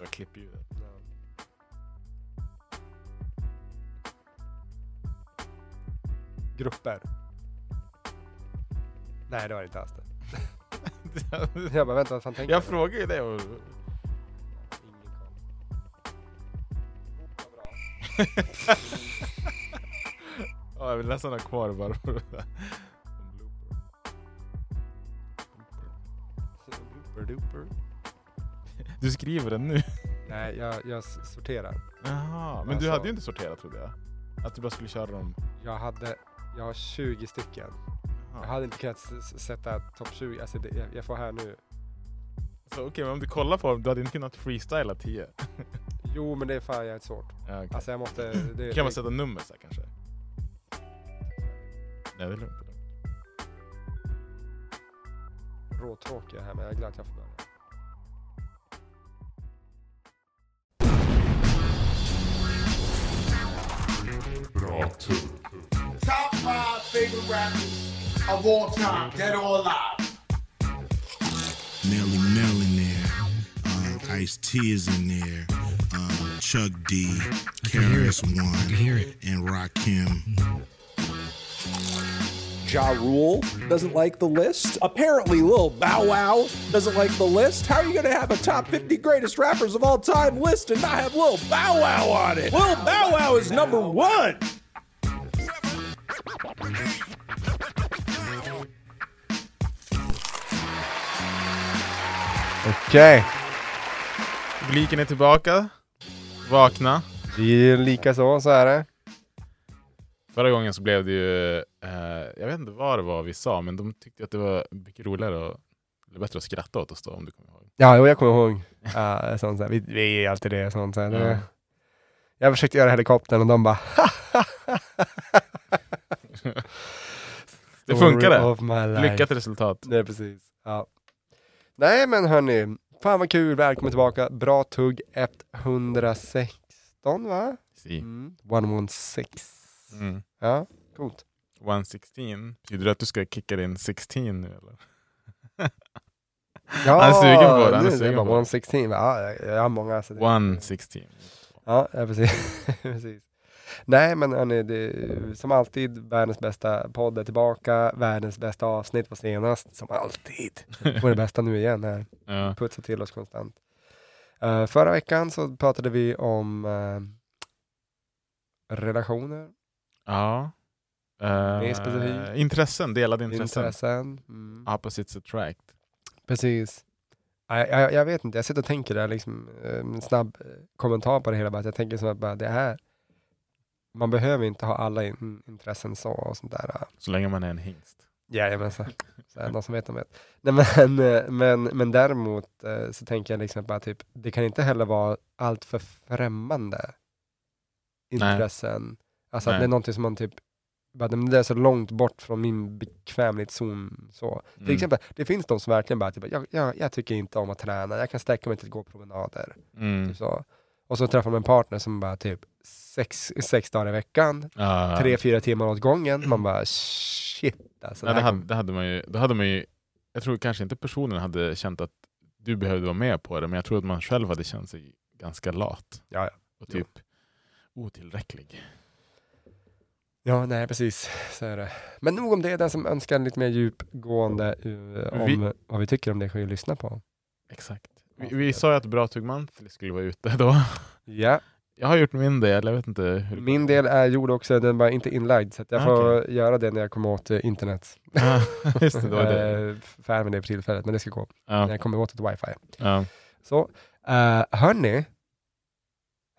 Jag klipper ljudet. Grupper. Nej, det var inte alls det. Jag bara, vänta, vad fan tänker Jag du? frågar ju det och... Ja, jag vill nästan ha kvar bara Du skriver den nu? Nej, jag, jag sorterar. Jaha, men Alltså- du hade ju inte sorterat trodde jag. Att du bara skulle köra dem. Jag hade, jag har 20 stycken. Jag Jaha. hade inte kunnat sätta topp 20, alltså det, jag, jag får här nu. Okej, men om du kollar på dem, du hade inte kunnat freestyla 10? Jo men det är fan jävligt svårt. Ja, okay. Alltså jag måste... Det, kan man sätta nummer så här, kanske? Nej, det är lugnt. råtråkiga här men jag är glad att jag får börja. Top five favorite rappers of all time, dead or alive. Melly Mel in there. Um, Ice T is in there. Um, Chuck D, KRS One, and Rakim. Ja Rule doesn't like the list. Apparently, Lil Bow Wow doesn't like the list. How are you going to have a top 50 greatest rappers of all time list and not have Lil Bow Wow on it? Lil Bow Wow is number one. Okej. Publiken är tillbaka. Vakna. Vi är lika så, så är det. Förra gången så blev det ju, eh, jag vet inte vad det var vi sa, men de tyckte att det var mycket roligare och eller bättre att skratta åt oss då, om du kommer ihåg. Ja, jo, jag kommer ihåg. Uh, sånt. Vi, vi är alltid det. Sånt. Ja. Det, jag försökte göra helikoptern och de bara Det funkade. Lyckat resultat. Nej, precis. Ja. Nej, men hörni. Fan vad kul. Välkommen tillbaka. Bra tugg 116, va? Si. Mm. 116. Mm. Ja, coolt. 116, betyder det att du ska kicka din 16 nu eller? Ja, Han är sugen på det, han är sugen på det. 116. Ja, jag, har många. Så det, 116. Ja, ja precis. precis. Nej, men hörni, det, som alltid, världens bästa podd är tillbaka. Världens bästa avsnitt var senast, som alltid. Och det bästa nu igen här. Ja. Putsa till oss konstant. Eh, förra veckan så pratade vi om eh, relationer, ja. Eh, specifikt. intressen, delade intressen. intressen. Mm. Opposites attract. Precis. Jag, jag, jag vet inte, jag sitter och tänker där, liksom, eh, en snabb eh, kommentar på det hela. Bara, att jag tänker som att bara, det här, man behöver inte ha alla in, intressen så och sånt där. Så länge man är en hingst. Jajamensan. Så är någon som vet, de vet. Nej, men, eh, men, men däremot eh, så tänker jag liksom bara typ, det kan inte heller vara allt för främmande intressen. Alltså att Nej. det är någonting som man typ, bara, men det är så långt bort från min bekvämlighetszon. Så. Till Mm. exempel, det finns de som verkligen bara, typ, jag, jag, jag tycker inte om att träna, jag kan sträcka mig till att gå promenader. Mm. Typ så. Och så träffar man en partner som bara typ sex, sex dagar i veckan, Ja. tre, fyra timmar åt gången. Man bara shit alltså. Ja, det det, här hade, det hade man ju, då hade man ju, jag tror kanske inte personen hade känt att du behövde vara med på det, men jag tror att man själv hade känt sig ganska lat. Ja, ja. Och typ otillräcklig. Ja, nej precis. Så är det. Men nog om det. Den som önskar lite mer djupgående uh, om Vi- vad vi tycker om det kan ju lyssna på. Exakt. Vi, vi sa ju att Bra Tugg Monthly skulle vara ute då. Ja, Jag har gjort min del, jag vet inte hur min del är gjord också. Den bara inte inlagd. Så jag Ah, får göra det när jag kommer åt eh, internet. Ja, Just det, var det. Eh, Färdig med det för tillfället, men det ska gå. När Ja, jag kommer åt ett wifi. ja. Så, uh, hörni.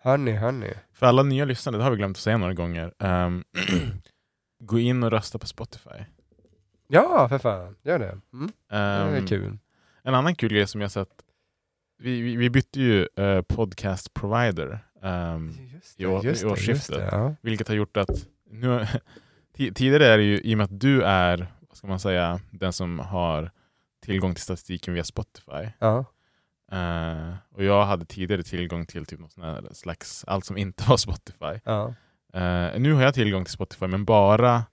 Hörni, hörni. För alla nya lyssnare, det har vi glömt att säga några gånger. ehm, gå in och rösta på Spotify. Ja, för fan. Gör det. Mm, det är Ehm, kul. En annan kul grej som jag sett, vi, vi, vi bytte ju eh, podcast provider, ehm, Just i år- i årsskiftet. det, ja. vilket har gjort att nu, ti- tidigare är det ju, i och med att du är, vad ska man säga, den som har tillgång till statistiken via Spotify. Ja. Eh, och jag hade tidigare tillgång till typ något slags, allt som inte var Spotify. Ja. Eh, nu har jag tillgång till Spotify, men bara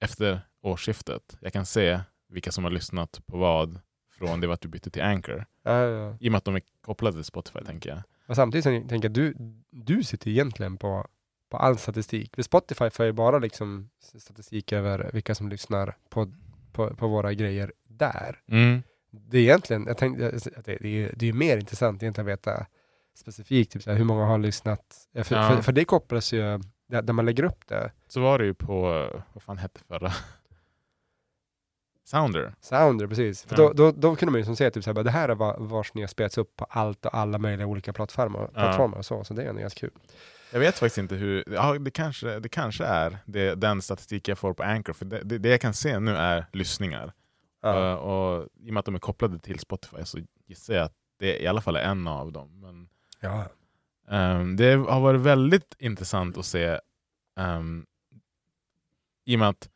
efter årsskiftet. Jag kan se vilka som har lyssnat på vad från det var att du bytte till Anchor. Ja, ja. I och med att de är kopplade till Spotify tänker jag. Och samtidigt så tänker jag, du, du sitter egentligen på, på all statistik. För Spotify för ju bara liksom statistik över vilka som lyssnar på, på, på våra grejer där. Mm. Det är egentligen, jag tänkte, det, är, det är mer intressant egentligen att veta specifikt typ, hur många har lyssnat. Ja, För, Ja. för, för det kopplas ju, där, man lägger upp det, Så var det ju på, vad fan hette förra? Sounder. Sounder, precis. För Ja. då, då, då kunde man ju som säga typ så här, bara, det här är var, vars ni har spelats upp på allt och alla möjliga olika plattformar, plattformar och så, så det är ändå ganska kul. Jag vet faktiskt inte hur, ja det kanske, det kanske är det, den statistik jag får på Anchor, för det, det, det jag kan se nu är lyssningar. Ja. Uh, och I och med att de är kopplade till Spotify så gissar jag att det i alla fall är en av dem. Men, ja. ehm, det har varit väldigt intressant att se, ehm, i och med att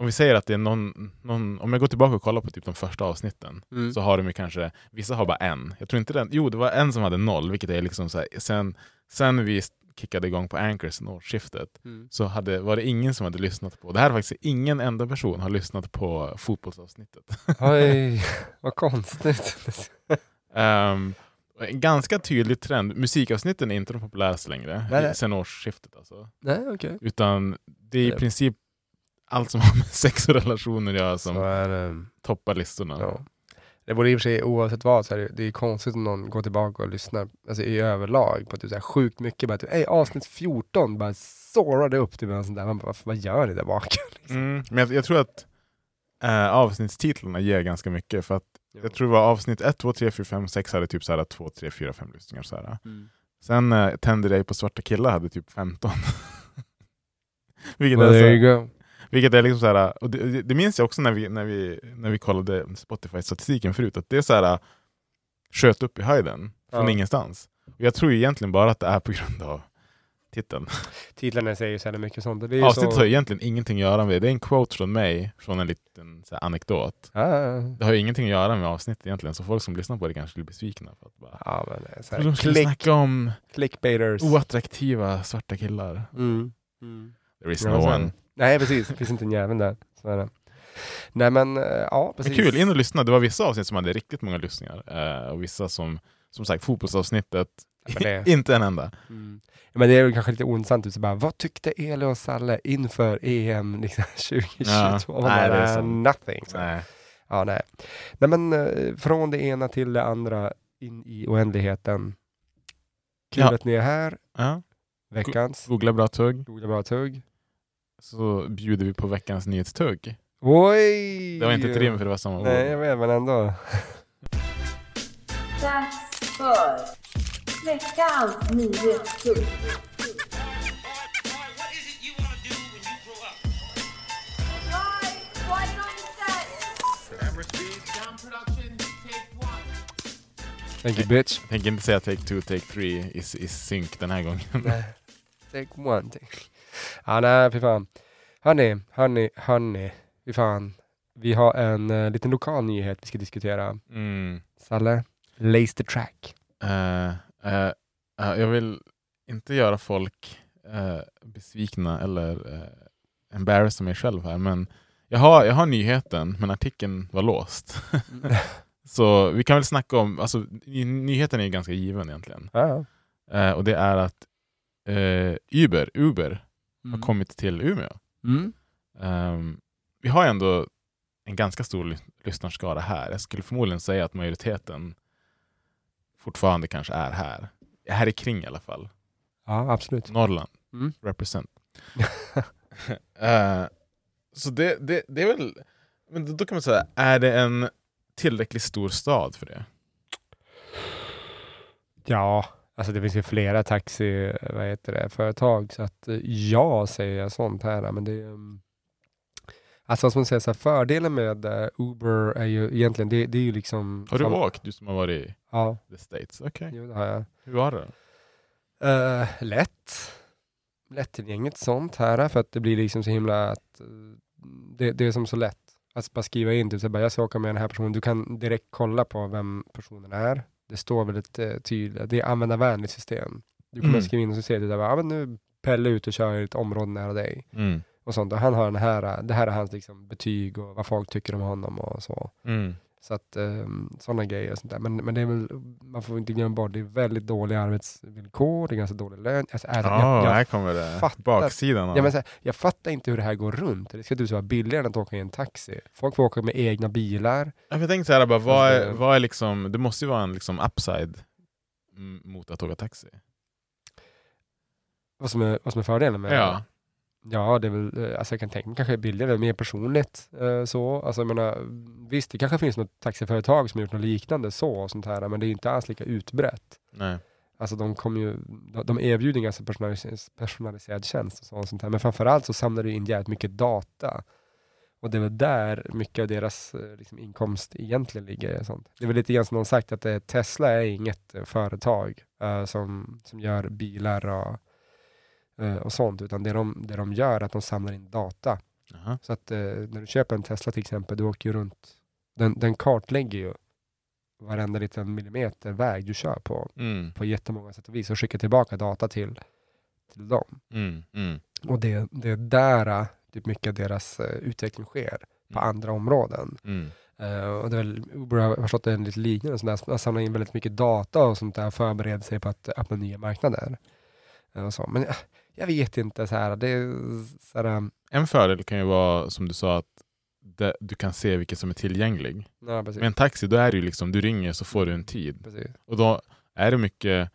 om vi säger att det är någon, någon, om jag går tillbaka och kollar på typ de första avsnitten, Mm. så har de ju kanske, vissa har bara en. Jag tror inte den, jo det var en som hade noll, vilket är liksom så här, sen, sen vi kickade igång på Anchor sen årsskiftet, Mm. så hade, var det ingen som hade lyssnat på, det här är faktiskt ingen enda person har lyssnat på fotbollsavsnittet. Oj, vad konstigt. Ehm, en ganska tydlig trend, musikavsnitten är inte de populäraste längre, Nej, nej. sen årsskiftet alltså. Nej, okej. Utan det är i Det- princip allt som har med sex och relationer att göra som toppar listorna. Ja. Det borde i och för sig oavsett vad, så är det, är konstigt om någon går tillbaka och lyssnar alltså i överlag på typ så här sjukt mycket. Bara, typ, "Ey, avsnitt 14 bara sårade upp till en sån där. Man bara, "Vad- gör ni där bak? Mm, men jag, jag tror att eh, avsnittstitlarna ger ganska mycket. För att jag tror det var avsnitt 1, 2, 3, 4, 5, 6 hade typ så här 2, 3, 4, 5 lyssningar. Så här. Mm. Sen eh, Tänder dig på svarta killar hade typ 15. vilket, Well, är there you go. Vilket är liksom så här, och det, det- minns jag också när vi, när vi, när vi kollade Spotify-statistiken förut, att det är så här sköt upp i höjden från Ja. ingenstans. Och jag tror egentligen bara att det är på grund av titeln. Titlarna säger ju så jävla mycket sånt. Avsnittet så... har ju egentligen ingenting att göra med det. Är en quote från mig, från en liten här, anekdot. Ja, Det har ju ingenting att göra med avsnittet egentligen, så folk som lyssnar på det kanske blir besvikna. För att bara, ja, men så de här, skulle klick, snacka om clickbaiters. oattraktiva svarta killar. Mm. Mm. There is no one. Nej, precis. Det finns inte en jävel där. Så är det. Nej, men eh, ja, Men precis. kul, in och lyssna. Det var vissa avsnitt som hade riktigt många lyssningar. Eh, och vissa som, som sagt, fotbollsavsnittet, men det- inte en enda. Mm. Men det är väl kanske lite ointressant, typ så bara, vad tyckte Eli och Salle inför EM liksom, 2022? Ja. Man Nej, det är nothing. Så. Nej. Ja, nej. nej, men eh, från det ena till det andra in i oändligheten. Kul Ja. att ni är här. Ja. Veckans Googla bra tugg, roliga bra tugg. Så bjuder vi på veckans nyhetstugg. Oj! Det var inte ett rim för det var samma Nej, ord. jag vet, men ändå. Dags för veckans nyhetstugg. Thank you bitch. Tänker inte säga take two, take three is, is sync den här gången. Nej. Take one. Take. Ja, nej, fy fan. Hörni, hörni, hörni. Fy fan. Vi har en uh, liten lokal nyhet vi ska diskutera. Mm. Salle, lace the track. Eh, eh, jag vill inte göra folk besvikna eller uh, embarrassa mig själv här, men jag har, jag har nyheten, men artikeln var låst. Så vi kan väl snacka om, alltså ny- nyheten är ganska given egentligen. Ja, Eh, och det är att eh, Uber, Uber har mm. kommit till Umeå. Mm. Ehm, vi har ändå en ganska stor ly- lyssnarskara här. Jag skulle förmodligen säga att majoriteten fortfarande kanske är här. Här i kring i alla fall. Ja, absolut. Norrland, Mm. represent. Eh, så det, det, det är väl, men då kan man säga, är det en tillräckligt stor stad för det? Ja, alltså det finns ju flera taxi, vad heter det, företag så att eh, ja säger jag sånt här. Men det är, um, alltså ska man säga, så här, fördelen med eh, Uber är ju egentligen, det, det är ju liksom... Har du sam- åkt, du som har varit i Ja, the States? Okej. jo, det har jag. Hur var det? Uh, lätt. Lättillgängligt sånt här för att det blir liksom så himla att det, det är som så lätt. Att bara skriva in, typ, så bara, jag ska åka med den här personen. Du kan direkt kolla på vem personen är. Det står väldigt tydligt. Det är användarvänligt system. Du kommer Mm. skriva in och så ser du där, ja men nu Pelle ute och kör i ett område nära dig. Mm. Och sånt. Och han har den här, det här är hans liksom, betyg och vad folk tycker om honom och så. Mm. Så att sådana grejer och sånt där. Men, men det är väl, man får inte glömma bort, det är väldigt dåliga arbetsvillkor, det är ganska dålig lön. Alltså, ärligt, Ja, jag, jag, här kommer det. fattar- Baksidan av ja, men, här, jag fattar inte hur det här går runt. Det ska du vara billigare än att åka i en taxi. Folk får åka med egna bilar. Ja, Jag tänkte så här, bara, vad, är, vad är liksom, det måste ju vara en liksom upside mot att åka taxi. Vad som är, vad som är fördelen med det. Ja. Det är väl, eh, alltså jag kan tänka mig kanske billigare, mer personligt. Eh, så. Alltså, jag menar, visst, det kanske finns något taxiföretag som har gjort något liknande så, och sånt här, men det är inte alls lika utbrett. Nej. Alltså de, kommer ju, de- de erbjuder ganska personaliserad, personaliserad tjänst och så- och sånt här. Men framförallt så samlar det in jävligt mycket data. Och det är väl där mycket av deras eh, liksom, inkomst egentligen ligger. Sånt. Det är väl lite grann som de sagt att eh, Tesla är inget företag eh, som, som gör bilar och, och sånt. Utan det de, det de gör är att de samlar in data. Jaha. Så att eh, när du köper en Tesla till exempel, du åker ju runt, den, den kartlägger ju varenda liten millimeter väg du kör på Mm. på jättemånga sätt och vis och skickar tillbaka data till, till dem. Mm. Mm. Och det, det är där typ mycket av deras eh, utveckling sker på Mm. andra områden. Eh, och det är väl, Uber har förstått det en lite liknande, sånt där, man samlar in väldigt mycket data och sånt där förbereder sig på att öppna nya marknader. Eh, och så. Men eh, jag vet inte, så här, det så här, um, En fördel kan ju vara, som du sa, att det, du kan se vilket som är tillgänglig. ja. Med en taxi, då är det ju liksom, du ringer så får du en tid. precis. Och då är det mycket,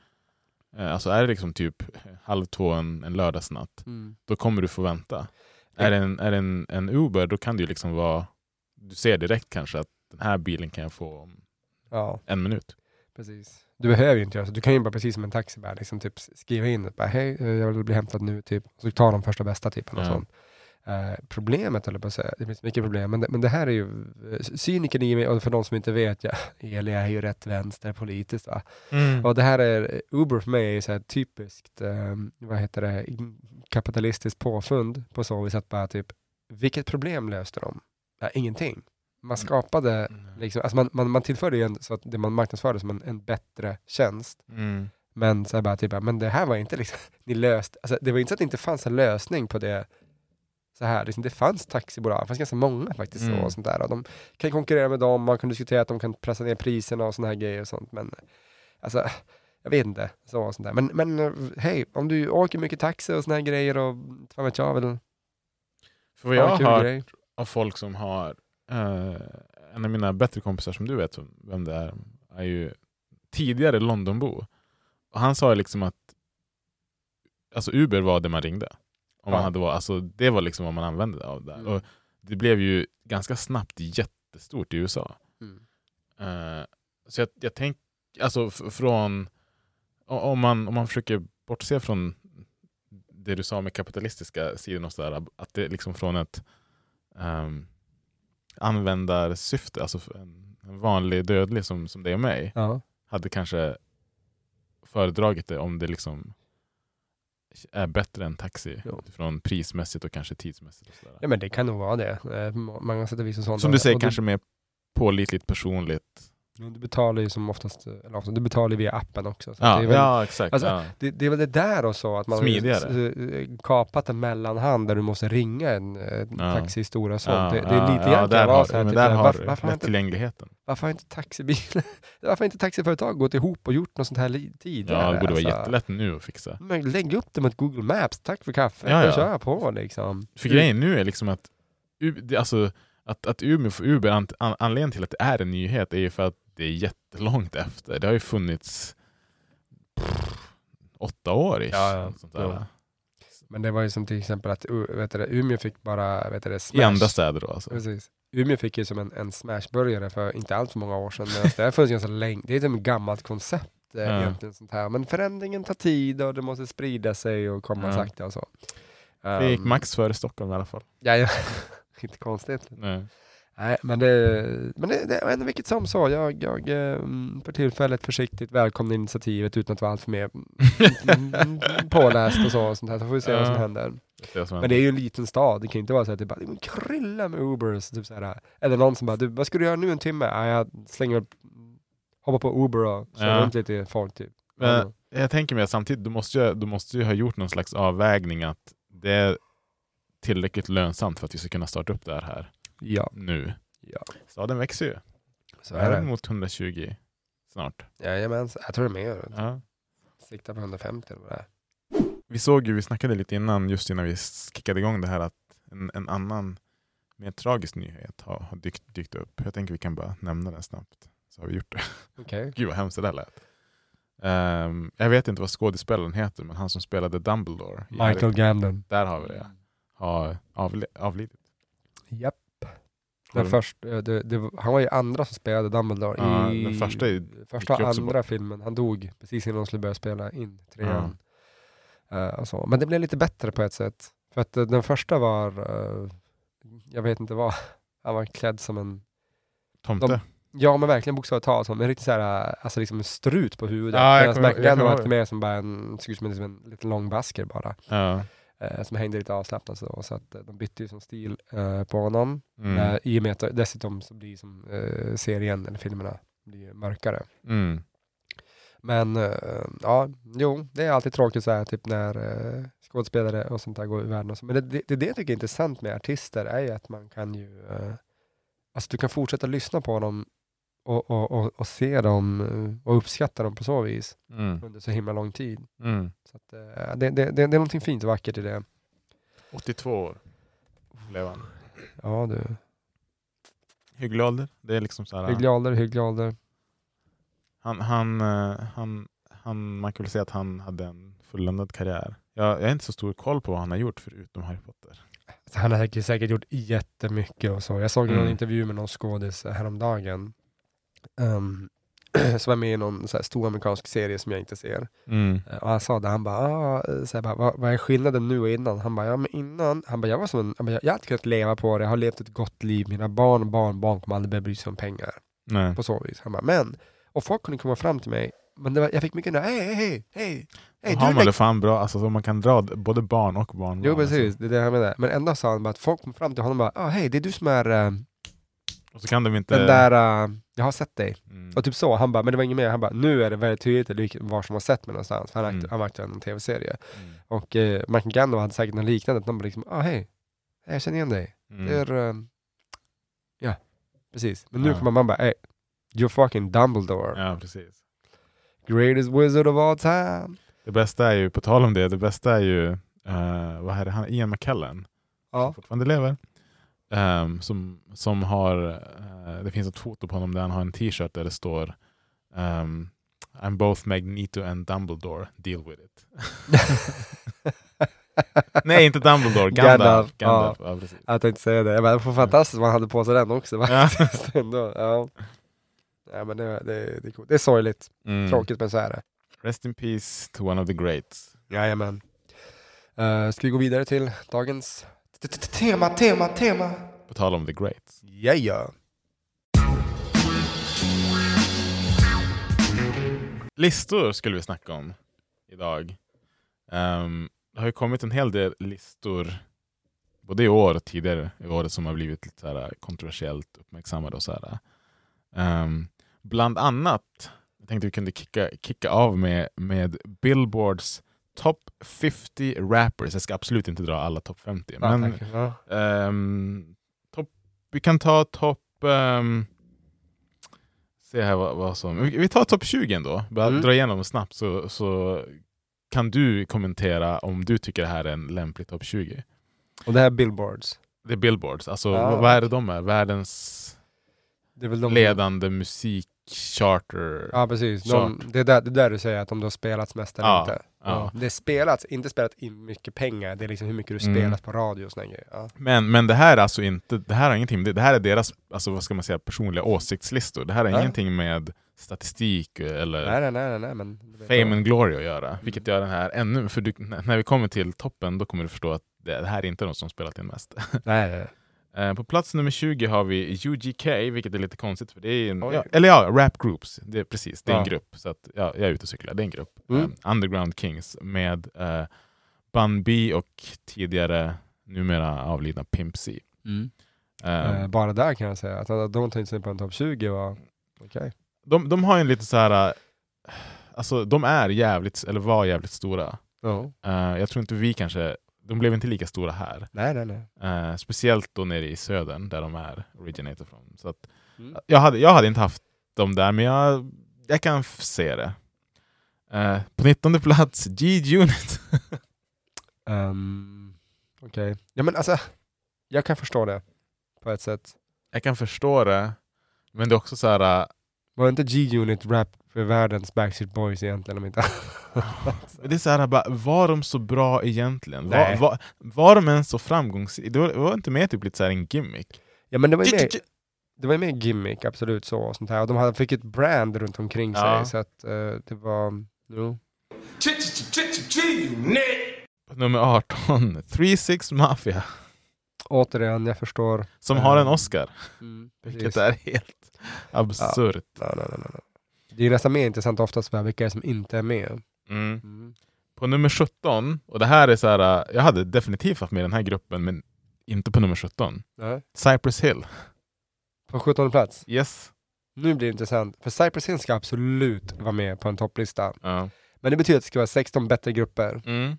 eh, alltså är det liksom typ halv två en, en lördagsnatt, Mm. då kommer du få vänta. Ja. Är det, en, är det en, en Uber, då kan det ju liksom vara, du ser direkt kanske att den här bilen kan jag få om Ja, en minut. Precis. Du behöver ju inte göra så. Du kan ju bara precis som en taxi bara, liksom, typ, skriva in bara, hej, eh, jag vill bli hämtad nu, typ. Och så tar de första bästa typen och sånt. Eh, problemet, eller på att säga, det finns mycket problem, men det, men det här är ju eh, cynikern i mig, och för de som inte vet, ja, Eli är ju rätt vänster politiskt va. Och det här är, Uber för mig är ju så här typiskt, eh, vad heter det, kapitalistiskt påfund på så vis att bara typ, vilket problem löste de? Ja, ingenting. Man skapade, Mm. liksom, alltså man, man, man tillförde ju en, så att det man marknadsförde som en, en bättre tjänst. Mm. Men så bara, typ, men det här var inte liksom, ni löst, alltså det var inte så att det inte fanns en lösning på det så här, liksom, det fanns taxibolag, det fanns ganska många faktiskt Mm. så, och sånt där. Och de kan konkurrera med dem, man kan diskutera att de kan pressa ner priserna och såna här grejer och sånt, men alltså, jag vet inte, så och sånt där. Men, men hej, om du åker mycket taxi och såna här grejer och vad vet jag väl, För vad jag har grej. av folk som har, eh, en av mina bättre kompisar som du vet vem det är, är ju tidigare Londonbo. Och han sa liksom att alltså Uber var det man ringde. Om man Ja. hade, var- alltså, det var liksom vad man använde av det. Mm. Och det blev ju ganska snabbt jättestort i USA. Mm. Eh, så jag, jag tänker, alltså från, om man, om man försöker bortse från det du sa med kapitalistiska sidan och sådär, att det liksom från ett um, användarsyfte, alltså en, en vanlig dödlig som, som det är mig, Ja. hade kanske föredragit det om det liksom är bättre än taxi Jo. från prismässigt och kanske tidsmässigt. Och sådär. ja men det kan nog vara det, eh, må- många sätt och vis och sånt. Som du säger, kanske mer pålitligt, personligt. Du, du betalar ju som oftast, eller oftast, du betalar via appen också. Så Ja, det är väl, ja exakt. alltså, ja. Det, det är väl det där och så, att man har Smidigare. s- kapat en mellanhand där du måste ringa en eh, Ja. taxihistoria och sånt. Ja, det, det är lite ja, där vara har, så här, men typ, där har varför, varför, har inte, lättillgängligheten. varför har inte taxibil, varför har inte taxiföretag gått ihop och gjort något sånt här tidigare? Ja, det borde vara alltså? jättelätt nu att fixa. Men lägg upp det mot Google Maps, tack för kaffet, Ja, ja, ja. kör på liksom. För grejen nu är liksom att, alltså, att, att Umeå får Uber, an, an, anledningen till att det är en nyhet är ju för att det är jättelångt efter. Det har ju funnits pff, åtta år ish, Ja, ja. sånt där. Jo. Men det var ju som till exempel att vet du, Umeå fick bara, vet du, det, I smash. andra städer då alltså. Precis. Umeå fick ju som en, en smashburgare för inte allt för många år sedan. Medan det här funnits ganska länge. Det är ett gammalt koncept eh, Ja. egentligen. Sånt här. Men förändringen tar tid och det måste sprida sig och komma Ja. sakta och så. Det gick Um, max före Stockholm i alla fall. Ja, ja. inte konstigt. Nej. Nej, men det, men det, det är ändå vilket som så. Jag, jag eh, för tillfället försiktigt välkomnar initiativet utan att vara allt för mer påläst och så. Och sånt här. Så får vi se vad som Ja. händer. Det är som Men det är ju en liten stad, det kan ju inte vara så att det bara det kryllar med Ubers. Typ så här. Eller någon som bara, du, vad ska du göra nu en timme? Ja, jag slänger upp, hoppar på Uber och kör Ja. runt lite i folk typ. Men jag tänker mig samtidigt, du måste, ju, du måste ju ha gjort någon slags avvägning att det är tillräckligt lönsamt för att vi ska kunna starta upp det här Ja, nu. ja. Staden växer ju. Så är Även det. mot 120 snart. Jajamän, så jag tror det är mer. Ja. Siktar på 150 eller vad det är. Vi såg ju, vi snackade lite innan, just innan vi kickade igång det här, att en, en annan mer tragisk nyhet har, har dykt, dykt upp. Jag tänker vi kan bara nämna den snabbt. Så har vi gjort det. Okej. Gud vad hemskt det där lät. Ehm, jag vet inte vad skådespelaren heter, men han som spelade Dumbledore. Michael Gambon. Där har vi det. Har avli- avlidit. Japp. Den du- först, eh, det, det, han var ju andra som spelade Dumbledore Ja, i den första är- första och andra filmen. Han dog precis innan de skulle börja spela in trean. Och så. Men det blev lite bättre på ett sätt. För att eh, den första var, eh, jag vet inte vad, han var klädd som en, Tomte. De- ja men verkligen bokstavligt talat som en riktigt såhär, alltså liksom en strut på huvudet. Ja, jag Medan kommer var lite mer som bara en, såg ut som en, en liten lång basker bara. ja. Eh, som hängde lite avslappnat så, så att eh, de bytte ju som stil eh, på honom. Mm. I och med att dessutom så blir som serien, eller filmerna, blir mörkare. Mm. Men ja, jo, det är alltid tråkigt så här, typ när skådespelare och sånt där går ur världen. Och så. Men det, det, det, jag tycker är intressant med artister är ju att man kan ju, alltså du kan fortsätta lyssna på dem och, och, och, och se dem eh, och uppskatta dem på så vis Mm. under så himla lång tid. Mm. Så att, eh, det, det, det, är någonting fint och vackert i det. 82 år blev han. Ja du, Hygglig ålder. Det är liksom så här, hygglig ålder, hygglig ålder. han, han, eh, han, han, man kan väl säga att han hade en fulländad karriär. Jag, jag har inte så stor koll på vad han har gjort förutom Harry Potter. Han har säkert, gjort jättemycket och så. Jag såg någon Mm. intervju med någon skådis häromdagen. Um, som var med i någon så här stor amerikansk serie som jag inte ser. Mm. Eh, Och han sa det, han bara, ah, så jag bara vad, vad är skillnaden nu och innan? Han bara, ja men innan, han bara, jag var som en, han bara, jag, jag har alltid kunnat leva på det, jag har levt ett gott liv, mina barn och barnbarn kommer aldrig börja bry sig om pengar. Nej. På så vis. Han bara, men, och folk kunde komma fram till mig, men var, jag fick mycket, hej, hej, hej, hej, har är man det fan bra, alltså, så man kan dra både barn och barnbarn. Jo precis, det är det jag menar. Men ändå sa han bara att folk kom fram till honom och bara, ah, hej, det är du som är eh, Alltså. Och så kan de inte... den där, eh, jag har sett dig. Mm. Och typ så, han bara, men det var inget mer. Han bara, nu är det väldigt tydligt var som har sett mig någonstans. Han, Mm. han var aktuell i en tv-serie. Mm. Och eh, Michael Gandalf hade säkert något liknande, att de bara liksom, ah hej, jag känner igen dig. Mm. Det är, eh, ja, precis. Men nu Ja. kommer man bara, hey, you're fucking Dumbledore. Ja, precis. Greatest wizard of all time. Det bästa är ju, på tal om det, det bästa är ju, eh, vad är det, han, Ian McKellen, Ja. som fortfarande lever, ehm, som, som har, eh, det finns ett foto på honom där han har en t-shirt där det står ehm, I'm both Magneto and Dumbledore, deal with it. Nej, inte Dumbledore, Gandalf. Gandalf, Gandalf. Ja. precis. Jag tänkte säga det. Var fantastiskt man hade på sig den också. Ja. faktiskt ändå. Ja. Ja, men det, det, det, det är sorgligt. Mm. Tråkigt men så är det. Rest in peace to one of the greats. Jajamän. Uh, ska vi gå vidare till dagens tema, tema, tema? På tal om the greats. Ja, ja. Listor skulle vi snacka om idag. Ehm, det har ju kommit en hel del listor både i år och tidigare i året som har blivit lite så här kontroversiellt uppmärksammade. Och så här. Ehm, bland annat, jag tänkte vi kunde kicka, kicka av med, med Billboards Top 50 Rappers. Jag ska absolut inte dra alla topp 50. Ja, men ja. Ehm, topp, vi kan ta topp... Um, se här vad, vad som... Vi, vi tar topp 20 ändå. Bara Mm. dra igenom snabbt så, så kan du kommentera om du tycker det här är en lämplig topp 20. Och det här är Billboards. Det är Billboards. Alltså, Ja. vad, vad är det de är? Världens Det är de ledande musikcharter. Ja precis, de, det, är där, det är där du säger att om du har spelats mest eller Ja, inte. Ja. Det är spelats, inte spelat in mycket pengar, det är liksom hur mycket du Mm. spelas på radio och såna grejer. Ja. Men, men det här är alltså inte, det här har ingenting med det, det här är deras alltså, vad ska man säga, personliga åsiktslistor. Det här har Ja. ingenting med statistik eller Nej, nej, nej, men... fame and glory att göra. Vilket gör den här ännu, för du, när vi kommer till toppen då kommer du förstå att det, det här är inte de som spelat in mest. Nej, nej. På plats nummer 20 har vi UGK, vilket är lite konstigt för det är en, ja, eller ja, rap groups. Det är precis, det är en Ja. grupp. Så att, ja, jag är ute och cyklar, det är en grupp. Mm. Eh, Underground Kings med uh, Bun B och tidigare, numera avlidna Pimp C. Eh, Eh, bara där kan jag säga, att att de tar in sig på en topp 20 var okej. de, de har ju en lite så här, eh, alltså de är jävligt, eller var jävligt stora. Ja. Eh, jag tror inte vi kanske, de blev inte lika stora här. Nej, nej, nej. Eh, speciellt då nere i södern där de är originator från. Så att, Mm. Jag, hade, jag hade inte haft dem där, men jag, jag kan se det. Eh, på 19 plats, G-Unit. Um, Okej. Ja men alltså, jag kan förstå det på ett sätt. jag kan förstå det, men det är också så här... Var inte G-Unit rap för världens Backstreet Boys egentligen om inte Det är så här, bara, var de så bra egentligen? Var, var, var de ens så framgångsrika? Det var, det var inte mer typ lite så här en gimmick? Ja men det var ju mer, det var ju mer gimmick, absolut så. Och sånt här. Och de hade, fick ett brand runt omkring sig. Ja. Så att eh, det var... Jo. Nummer 18, 3-6 Mafia, Återigen, jag förstår. som har en Mm. Oscar. Mm, Vilket är helt absurt. Nej, nej, nej, nej. Det är nästan mer intressant oftast för vilka är som inte är med. Mm. Mm. På nummer 17, och det här är så här, äh, jag hade definitivt haft med den här gruppen, men inte på nummer 17. Nej. Cypress Hill. På 17 plats. Yes. Nu blir det intressant. För Cypress Hill ska absolut vara med på en topplista. Ja. Men det betyder att det ska vara 16 bättre grupper. Mm.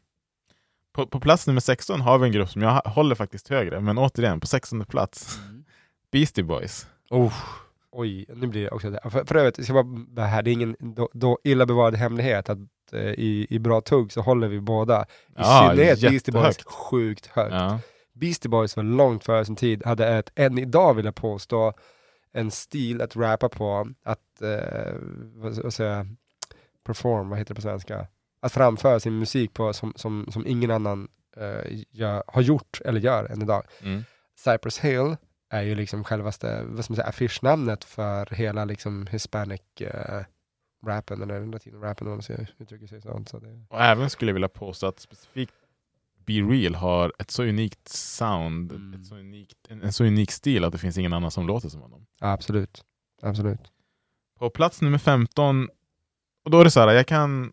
På, på plats nummer 16 har vi en grupp som jag håller faktiskt högre, men återigen, på 16 plats, Beastie Boys. Oh. Oj, nu blir det också det. För, för övrigt, jag ska bara, det här, det är ingen då, då illa bevarad hemlighet att eh, i, i bra tugg så håller vi båda, i Ja, synnerhet Beastie Boys, sjukt högt. Ja. Beastie Boys var långt före sin tid, hade ett, än idag vill jag påstå, en stil att rappa på, att, eh, vad, vad säger jag, perform, vad heter det på svenska? Att framföra sin musik på som, som, som ingen annan eh, gör, har gjort eller gör än idag. Mm. Cypress Hill är ju liksom självaste, vad ska man säga, affischnamnet för hela liksom hispanic eh, rappen, eller latin-rappen om man ska uttrycka sig sånt. Så det, Och även skulle jag vilja påstå att specifikt Be Real har ett så unikt sound, Mm. ett så unikt, en, en så unik stil att det finns ingen annan som låter som honom. absolut. Absolut. På plats nummer 15, och då är det så här, jag kan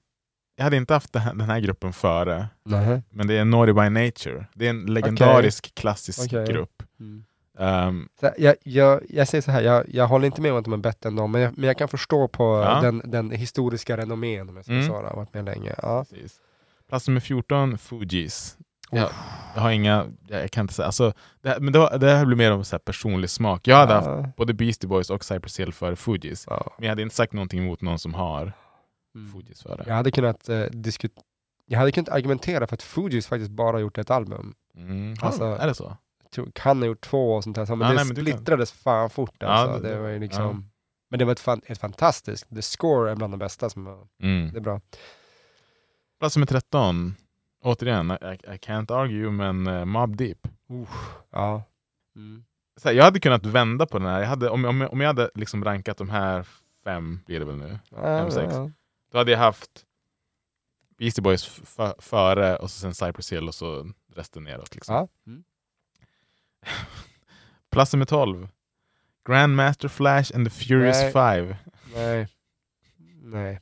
jag hade inte haft den här gruppen före, Nej. men det är Naughty by Nature. Det är en legendarisk klassisk Okej. grupp. Mm. Um, Så jag, jag, jag säger så här, jag, jag håller inte med om att de är bättre än dem, men jag, men jag kan förstå på Ja. den, den historiska renommén om jag ska Mm. säga, har varit med länge. Ja. precis. Plats nummer 14, Fugees. Jag, jag har inga, jag, kan inte säga, alltså, det, här- men det, var, det här blir mer en så här personlig smak. Jag hade haft Ja. både Beastie Boys och Cypress Hill för Fugees. Ja. Men jag hade inte sagt någonting emot någon som har Mm. Fugees för det. Jag hade kunnat eh, diskutera jag hade kunnat argumentera för att Fugees faktiskt bara gjort ett album. Mm. Alltså, är det så? Kan ha gjort två och sånt där, så, men Ja, det nej, men du kan- splittrades fan fort Ja, alltså. det- det, var ju liksom, ja. Men det var ett, fan, ett fantastiskt, the score är bland de bästa som var, Mm. det är bra. Plats nummer 13, återigen, I, I can't argue, men uh, Mob Deep. Ja. Mm. Så här, jag hade kunnat vända på den här. Jag hade, om, om, om jag hade liksom rankat de här fem, blir det väl nu, Ja, sex. Då hade jag haft Beastie Boys före och så sen Cypress Hill och så resten neråt. Liksom. Ja. Mm. Plats nummer 12, Grandmaster Flash and the Furious Nej. Five. Nej. Nej.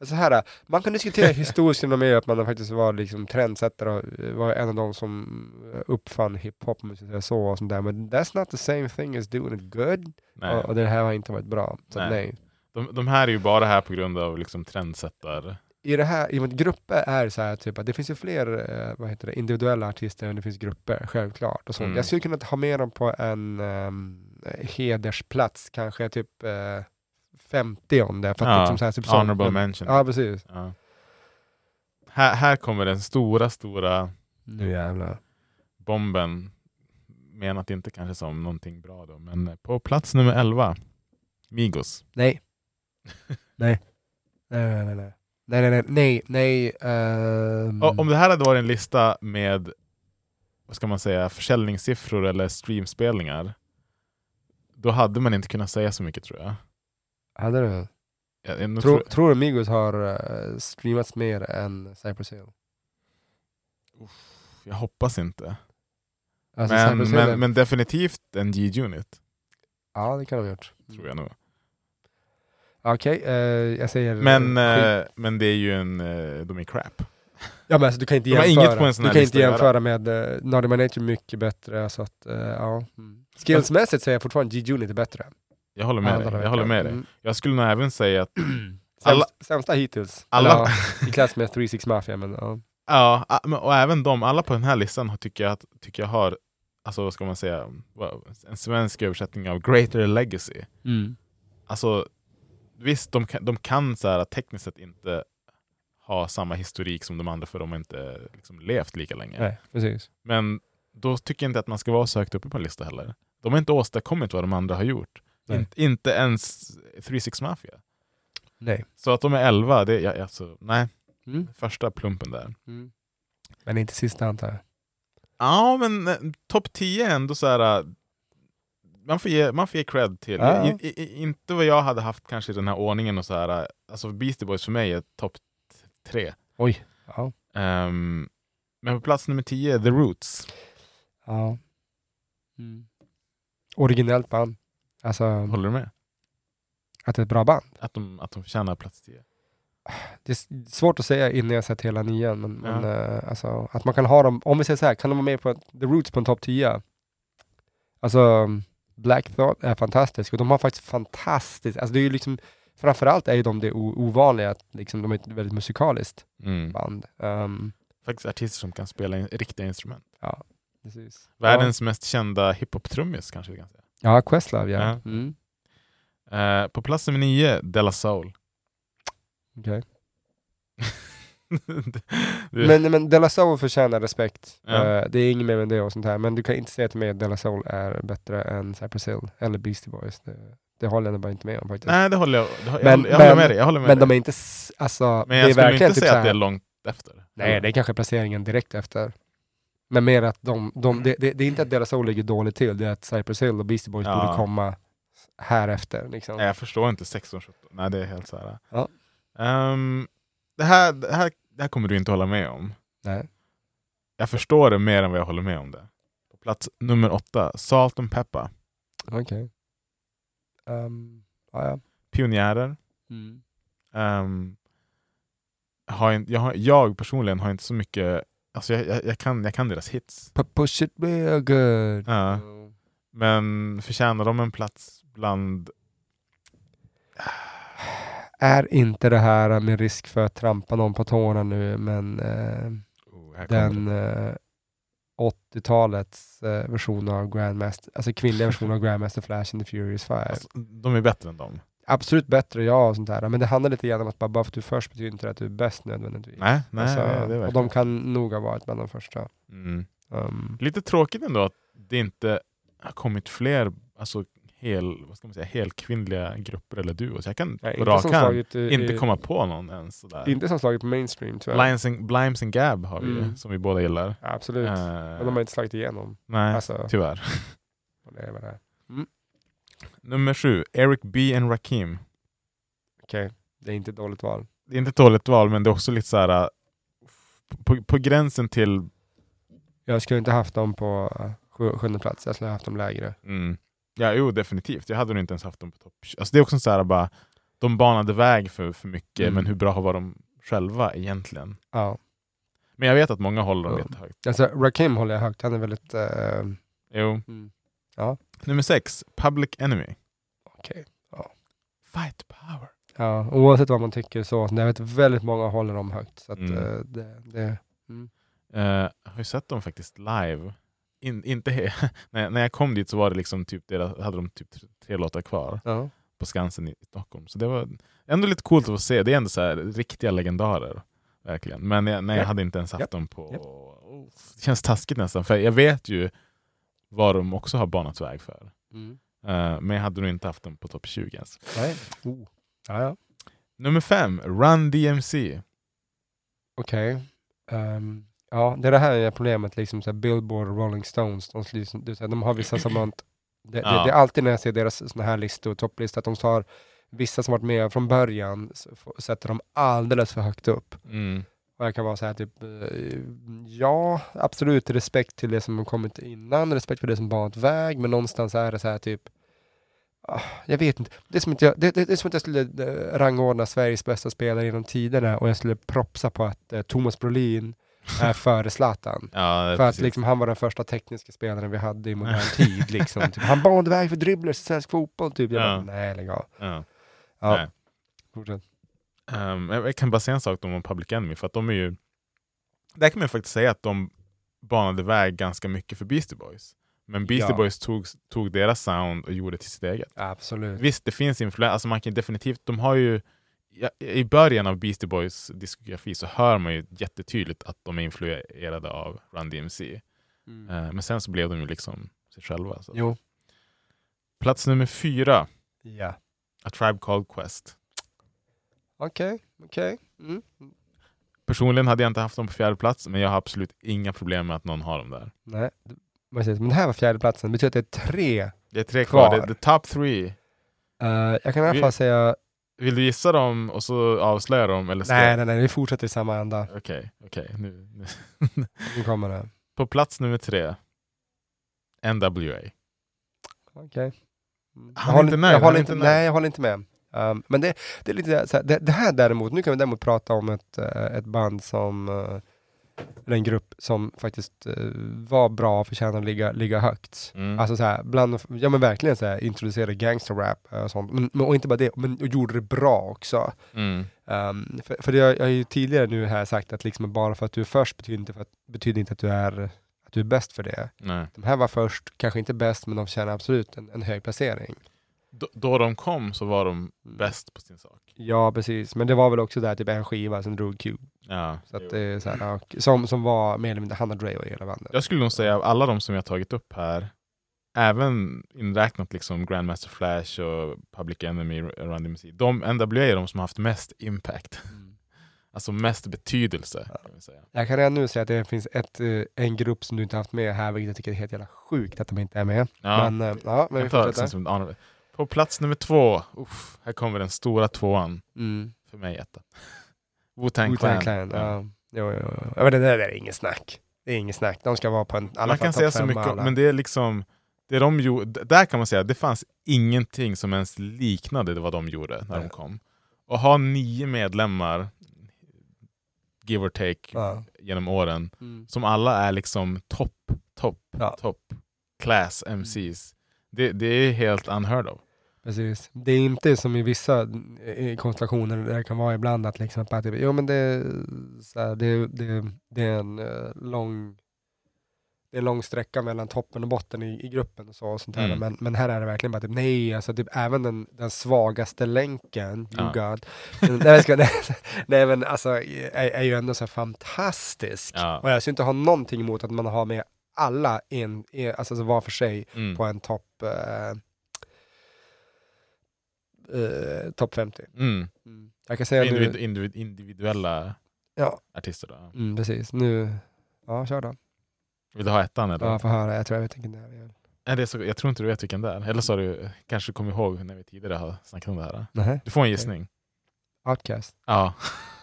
Så här, man kan diskutera historiskt renommé att man faktiskt var liksom trendsättare och var en av de som uppfann hiphop, så, och sånt där. men that's not the same thing as doing it good. Nej. Och, och det här har inte varit bra. Så Nej. nej. De, de här är ju bara här på grund av liksom trendsättar. I det här, i grupper är så här, typ att det finns ju fler eh, vad heter det, individuella artister än det finns grupper, självklart. Och sånt. Mm. Jag skulle kunna ha med dem på en um, hedersplats, kanske typ eh, 50 om det. För att Ja, liksom så här, typ honorable Men- mention. Ja, precis. Ja. Här, här kommer den stora, stora Nu jävlar. bomben. Menat inte kanske som någonting bra då, men på plats nummer 11, Migos. Nej. Nej. Nej, nej, nej, nej. Nej, nej, nej, nej, Och Om det här hade varit en lista med vad ska man säga, försäljningssiffror eller streamspelningar, då hade man inte kunnat säga så mycket tror jag. hade du? nog Tror, tror, tror du Migos har uh, streamats mer än Cypress Hill? jag hoppas inte. Alltså, men, men, men definitivt en G-unit, Ja, det kan de ha gjort. tror jag nog. Okej, eh, jag säger... Men, eh, eh, men det är ju en, eh, de är crap. Ja men alltså, du kan inte De jämföra, inget på en sån du kan inte jämföra med uh, Naughty by Nature mycket bättre, så att uh, ja. Mm. Skillsmässigt säger jag fortfarande G-Unit är bättre. Jag håller med dig. Jag håller med dig. Mm. Jag skulle nog även säga att alla, Sämst, sämsta hittills. Alla- Eller, ja, I klass med 36 Mafia, men ja. ja, och även de, alla på den här listan har- tycker jag, att, tycker jag har alltså vad ska man säga, en svensk översättning av Greater Legacy. Mm. Alltså visst, de kan, de kan så här, tekniskt sett inte ha samma historik som de andra för de har inte liksom, levt lika länge. Nej, precis. Men då tycker jag inte att man ska vara så högt uppe på en lista heller. De har inte åstadkommit vad de andra har gjort. In, inte ens 36 Mafia. Nej. Så att de är 11, det är alltså, nej, Mm. första plumpen där. Mm. Men inte sista antar jag. Ja, men eh, topp 10 är ändå så här. Äh, Man får ge, man får ge cred till. Ja. I, i, i- inte vad jag hade haft kanske i den här ordningen och så här. äh, Alltså Beastie Boys för mig är topp tre. Oj. Ja. Ehm, men på plats nummer 10, The Roots. ja. Mm. Originellt band. Alltså Håller du med? att det är ett bra band. Att de, att de förtjänar plats 10. Det är svårt att säga innan jag sett hela nian, men, Ja. men eh, alltså, att man kan ha dem, om vi säger så här, kan de vara med på The Roots på en topp 10? Alltså, Black Thought är fantastisk och de har faktiskt fantastiskt, alltså det är ju liksom, framförallt är ju de det ovanliga, att liksom, de är ett väldigt musikaliskt Mm. band. Um, Faktiskt artister som kan spela in, riktiga instrument. ja, precis. Världens mest kända hiphop-trummis kanske vi kan säga. Ja, ja Questlove ja. Ja. Mm. Eh, på plats nummer 9, Della Soul. okej. Du- Men, men Della Soul förtjänar respekt. Ja. Eh, det är inget mer med det och sånt här. Men du kan inte säga till mig att Della Soul är bättre än Cypress Hill eller Beastie Boys. Det, det håller jag bara inte med om faktiskt. Nej, det håller jag, det, jag, Men- håller, jag håller med dig. Jag håller med men de är inte, alltså, Men det jag är skulle inte typ säga att det är långt efter. Nej, det är kanske placeringen direkt efter. Men mer att de, de det, det, det är inte att Della Soul ligger dåligt till, det är att Cypress Hill och Beastie Boys Ja. borde komma här efter. Liksom. Nej, jag förstår inte 16, 17. Nej, det är helt så här. Ja. Ehm, det, här, det, här, det här kommer du inte hålla med om. Nej. Jag förstår det mer än vad jag håller med om det. På plats nummer åtta, Salt and Pepper. Okej. Ehm, ja, ja. Pionjärer. Mm. Ehm, har inte, jag, har, jag personligen har inte så mycket, alltså jag, jag, jag, kan, jag kan deras hits. Pu- Push it real good. Ja. Mm. Men förtjänar de en plats bland... Är inte det här med risk för att trampa någon på tårna nu, men eh, Oh, här kommer den eh, 80-talets eh, version av Grandmaster, alltså kvinnliga version av Grandmaster Flash in the Furious 5. Alltså, de är bättre än dem. Absolut bättre, ja, och sånt där. Men det handlar lite grann om att bara, bara för att du är först betyder inte att du är bäst nödvändigtvis. Nej, nej Alltså, det är och de kan nog ha varit bland de första. Mm. Um, Lite tråkigt ändå att det inte har kommit fler alltså, hel, vad ska man säga, helkvinnliga grupper eller duos. Jag kan på inte, hand slagit, eh, inte eh, komma på någon ens. Sådär. inte som slagit på mainstream tyvärr. Blimes and, Blimes and Gab har vi Mm. som vi båda gillar. Absolut. Eh, Men de har inte slagit igenom. nej, alltså- tyvärr. Det är det är. Nummer sju, Eric B and Rakim. Okej, det är inte ett dåligt val. Det är inte ett dåligt val, men det är också lite så här äh, på, på gränsen till Jag skulle inte haft dem på uh, sju, sjunde plats, jag skulle haft dem lägre. Mm. Ja, jo definitivt. Jag hade nog inte ens haft dem på topp 20. alltså, Det är också så här bara, de banade väg för, för mycket, Mm. men hur bra var de själva egentligen? Ja. Men jag vet att många håller dem Ja. jättehögt. Alltså Rakim håller jag högt, han är väldigt... eh, Jo. mm, Nummer sex, Public Enemy. Okej. Fight power. Ja, oavsett vad man tycker så, jag vet väldigt många håller dem högt. Så att, Mm. eh, det, det, Eh, jag har ju sett dem faktiskt live. In, inte när, när jag kom dit så var det liksom typ deras, hade de typ tre låtar kvar ja. på Skansen i Stockholm. Så det var ändå lite coolt att få se. Det är ändå så här riktiga legendarer. Verkligen. Men jag, nej, jag hade inte ens haft Japp. dem på... Oh, det känns taskigt nästan, för jag vet ju vad de också har banat väg för. Mm. Eh, men jag hade nog inte haft dem på topp 20 ens. Nej. Oh. Ja, ja. Nummer fem, Run DMC. Okej. Ehm, ja, det är det här är problemet, liksom så Billboard och Rolling Stones, de, liksom, här, de har vissa som man... Det, Ja. det, det är alltid när jag ser deras såna här listor, topplistor, att de tar vissa som varit med från början, så sätter de alldeles för högt upp. Mm. Och jag kan vara så här typ, eh, ja, absolut respekt till det som har kommit innan, respekt för det som banat väg, men någonstans är det så här typ, ah, jag vet inte, det är som att jag, det, det, det är som att jag skulle eh, rangordna Sveriges bästa spelare genom tiderna och jag skulle propsa på att eh, Thomas Brolin är före Zlatan. Ja, För att liksom, han var den första tekniska spelaren vi hade i modern tid. Liksom. Typ, han banade väg för dribblers i svensk fotboll. Typ. Jag Ja. bara, nej lägg av. ja. Ja. Ehm, jag kan bara säga en sak om Public Enemy, för att de är ju... Där kan man faktiskt säga att de banade väg ganska mycket för Beastie Boys. Men Beastie Ja. Boys tog, tog deras sound och gjorde det till sitt eget. Absolut. Visst, det finns influenser, alltså man kan definitivt, de har ju i början av Beastie Boys diskografi så hör man ju jättetydligt att de är influerade av Run DMC. Mm. Eh, men sen så blev de ju liksom sig själva. Så. Jo. Plats nummer fyra, Ja. A Tribe Called Quest. Okej, okej. Mm. Personligen hade jag inte haft dem på fjärde plats, men jag har absolut inga problem med att någon har dem där. Nej, precis. Men det här var fjärde platsen. Det betyder att det är tre. Det är tre kvar, Kvar. det är the top three. Eh, jag kan i alla fall säga... Vill du gissa dem och så avslöja dem? Eller ska Nej, nej, nej. Vi fortsätter i samma ända. Okej, okej. Nu, nu. Nu kommer det. På plats nummer tre, NWA. Okej. Mm. Han är inte nöjd, Jag håller inte, nöjd. nej, jag håller inte med. Um, men det, det är lite så här, det, det här däremot, nu kan vi däremot prata om ett, eh, ett band som, eh, eller en grupp som faktiskt eh, var bra och förtjänar att ligga, ligga högt. Mm. Alltså så här, bland, ja men verkligen så här, introducerade gangsterrap eh, och sånt. Men, men, och inte bara det, men och gjorde det bra också. Mm. Um, för för jag, jag har ju tidigare nu här sagt att liksom bara för att du är först betyder inte, för att, betyder inte att, du är, att du är bäst för det. Nej. De här var först, kanske inte bäst, men de förtjänar absolut en, en hög placering. Då, då de kom så var de bäst på sin sak. Ja, precis. Men det var väl också där typ en skiva som drog. Ja. Så att det är så här, ja, och- som, som var mer eller mindre Hanna Dre och hela bandet. Jag skulle nog säga av alla de som jag tagit upp här, även inräknat liksom Grandmaster Flash och Public Enemy, Run DMC, de NWA är de som har haft mest impact. Mm. Alltså mest betydelse. Kan vi säga. Jag kan redan nu säga att det finns ett, eh, en grupp som du inte haft med här, vilket jag tycker är helt jävla sjukt att de inte är med. Ja. Men, eh, ja, men vi fortsätter. På plats nummer två, uff, här kommer den stora tvåan. Mm. För mig etta. Wu-Tang Clan. Clan, ja. Jo, jo, jo. Ja, men det där är inget snack. Det är inget snack. De ska vara på en, alla Man kan säga så mycket, alla. men det är liksom det de gjorde, där kan man säga det fanns ingenting som ens liknade det vad de gjorde när de Nej. kom. Och ha nio medlemmar, give or take, Ja. genom åren, Mm. som alla är liksom topp, topp, Ja. topp class MCs. Det, det är helt unheard of. Precis. Det är inte som i vissa eh, konstellationer där det kan vara ibland att liksom, att typ, jo men det, är så här, det, det, det är en eh, lång det är en lång sträcka mellan toppen och botten i, i gruppen och så. Och sånt här. Mm. Men, men här är det verkligen bara typ, nej, alltså typ även den, den svagaste länken, Ja. you God, nej, ska, nej, nej men alltså är, är ju ändå så här fantastisk. Ja. Och jag skulle inte ha någonting emot att man har med alla en, en, alltså så var för sig Mm. på en topp eh, eh, topp 50. Mm. Jag kan säga Individ, nu, individ, individuella ja, artister. Då. mm, precis, nu, ja kör då. Vill du ha ettan eller? Ja, få höra, jag tror jag vet vilken det är. Nej, det är så, jag tror inte du vet vilken det är. Eller så har du kanske kommit ihåg när vi tidigare har snackat om det här. Nej, Du får en gissning. Outcast, Ja.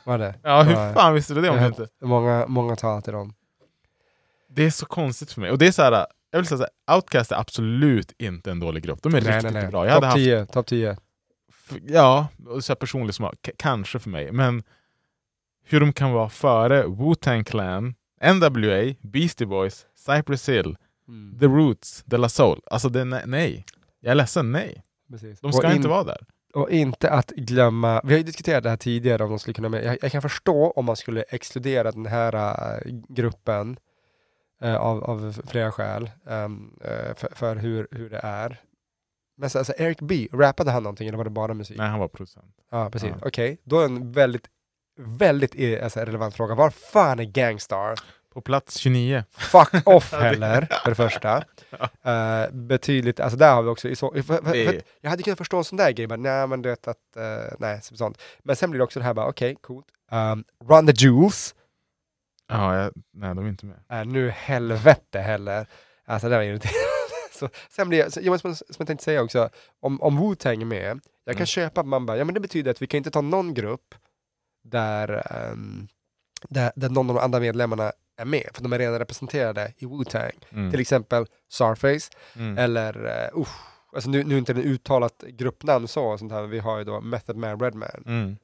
var det? ja, hur Ja, fan visste du det om du inte? Många, många talar till dem. Det är så konstigt för mig. Och det är så här, jag vill säga så här, Outcast är absolut inte en dålig grupp. De är riktigt bra. Jag hade Topp haft, 10, topp 10. Ja, så här personlig smak, kanske för mig. Men hur de kan vara före Wu-Tang Clan, NWA, Beastie Boys, Cypress Hill, Mm. The Roots, De La Soul. Alltså det ne- nej. Jag är ledsen, nej. Precis. De ska och, inte vara där. och inte att glömma, vi har ju diskuterat det här tidigare om de skulle kunna med, jag, jag kan förstå om man skulle exkludera den här äh, gruppen äh, av, av flera skäl ähm, äh, för, för hur, hur det är. Men så, alltså Eric B, rappade han någonting eller var det bara musik? Nej, han var producent. Ja, precis. Ja. Okej, då är en väldigt, väldigt eh, alltså, relevant fråga. Var fan är Gangstar? På plats 29. Fuck off heller, för det första. Eh, betydligt, alltså där har vi också, så, för, för, för, jag hade kunnat förstå en sån där grej, bara, nej men du vet att, eh, nej, så- sånt. Men sen blir det också det här bara, okej, coolt. Um, Run the Jewels, Ja, jag, nej, de är inte med. är nu helvete heller. Alltså det var irriterande. Så, sen blir jag, så, jag som jag tänkte säga också, om, om Wu-Tang är med, jag kan Mm. köpa att man bara, ja men det betyder att vi kan inte ta någon grupp där, ehm, där, där någon av de andra medlemmarna är med, för de är redan representerade i Wu-Tang. Mm. Till exempel Starface, Mm. eller uh, alltså nu, nu är inte det uttalat gruppnamn så, sånt här, men vi har ju då Method Man Redman. Mm.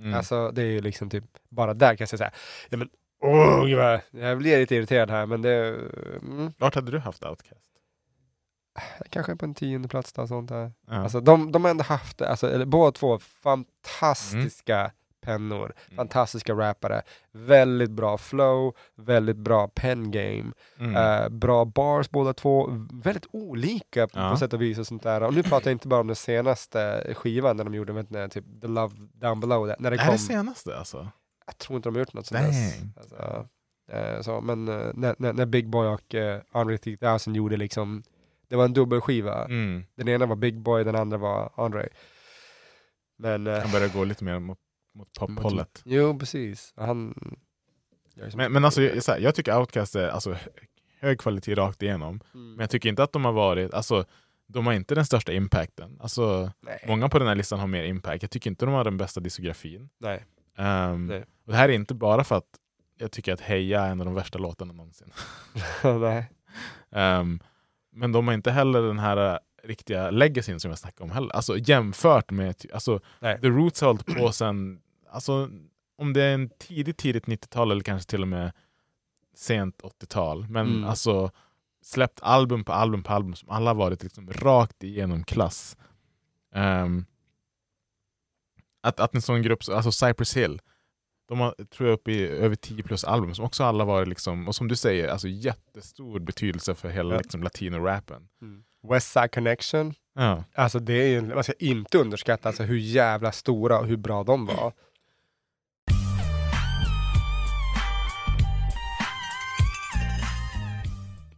Mm. Alltså det är ju liksom typ, bara där kan jag säga såhär, ja men åh, vad- jag blir lite irriterad här, men det, mm, Vart hade du haft Outcast? Kanske på en tionde plats då, sånt där. Ja. Alltså de, de har ändå haft, alltså, eller båda två fantastiska pennor, Mm. fantastiska rappare, väldigt bra flow, väldigt bra pen game, Mm. eh, bra bars båda två, väldigt olika på, Ja. på sätt och vis och sånt där. Och nu pratar jag inte bara om den senaste skivan när de gjorde, vet ni, typ The Love Down Below, när det är kom. det senaste alltså? Jag tror inte de har gjort något sånt. Alltså, eh, så, men eh, när, när, när Big Boy och uh, Andre 3000 gjorde liksom, det var en dubbelskiva. Mm. Den ena var Big Boy, den andra var Andre. Men... eh, Han börjar gå lite mer mot, mot pophållet. Jo, precis. Han... Men, men alltså, jag, här, jag tycker Outcast är alltså, hö- hög kvalitet rakt igenom. Mm. Men jag tycker inte att de har varit, alltså de har inte den största impacten. Alltså, Nej. många på den här listan har mer impact. Jag tycker inte de har den bästa diskografin. Nej. Ehm, Nej. och det här är inte bara för att jag tycker att Heja är en av de värsta låtarna någonsin. Nej. Ehm, men de har inte heller den här äh, riktiga legacyn som jag snackade om heller. Alltså jämfört med, alltså Nej. The Roots har hållit på sen, alltså om det är en tidigt, tidigt 90-tal eller kanske till och med sent 80-tal. Men Mm. alltså släppt album på album på album som alla varit liksom rakt igenom klass. Ehm, att, att en sån grupp, alltså Cypress Hill, de har tror jag uppe i över 10 plus album som också alla varit liksom, och som du säger, alltså jättestor betydelse för hela Ja. liksom, latino-rappen. West Side Connection. Ja. Alltså det är ju, man ska inte underskatta alltså, hur jävla stora och hur bra de var.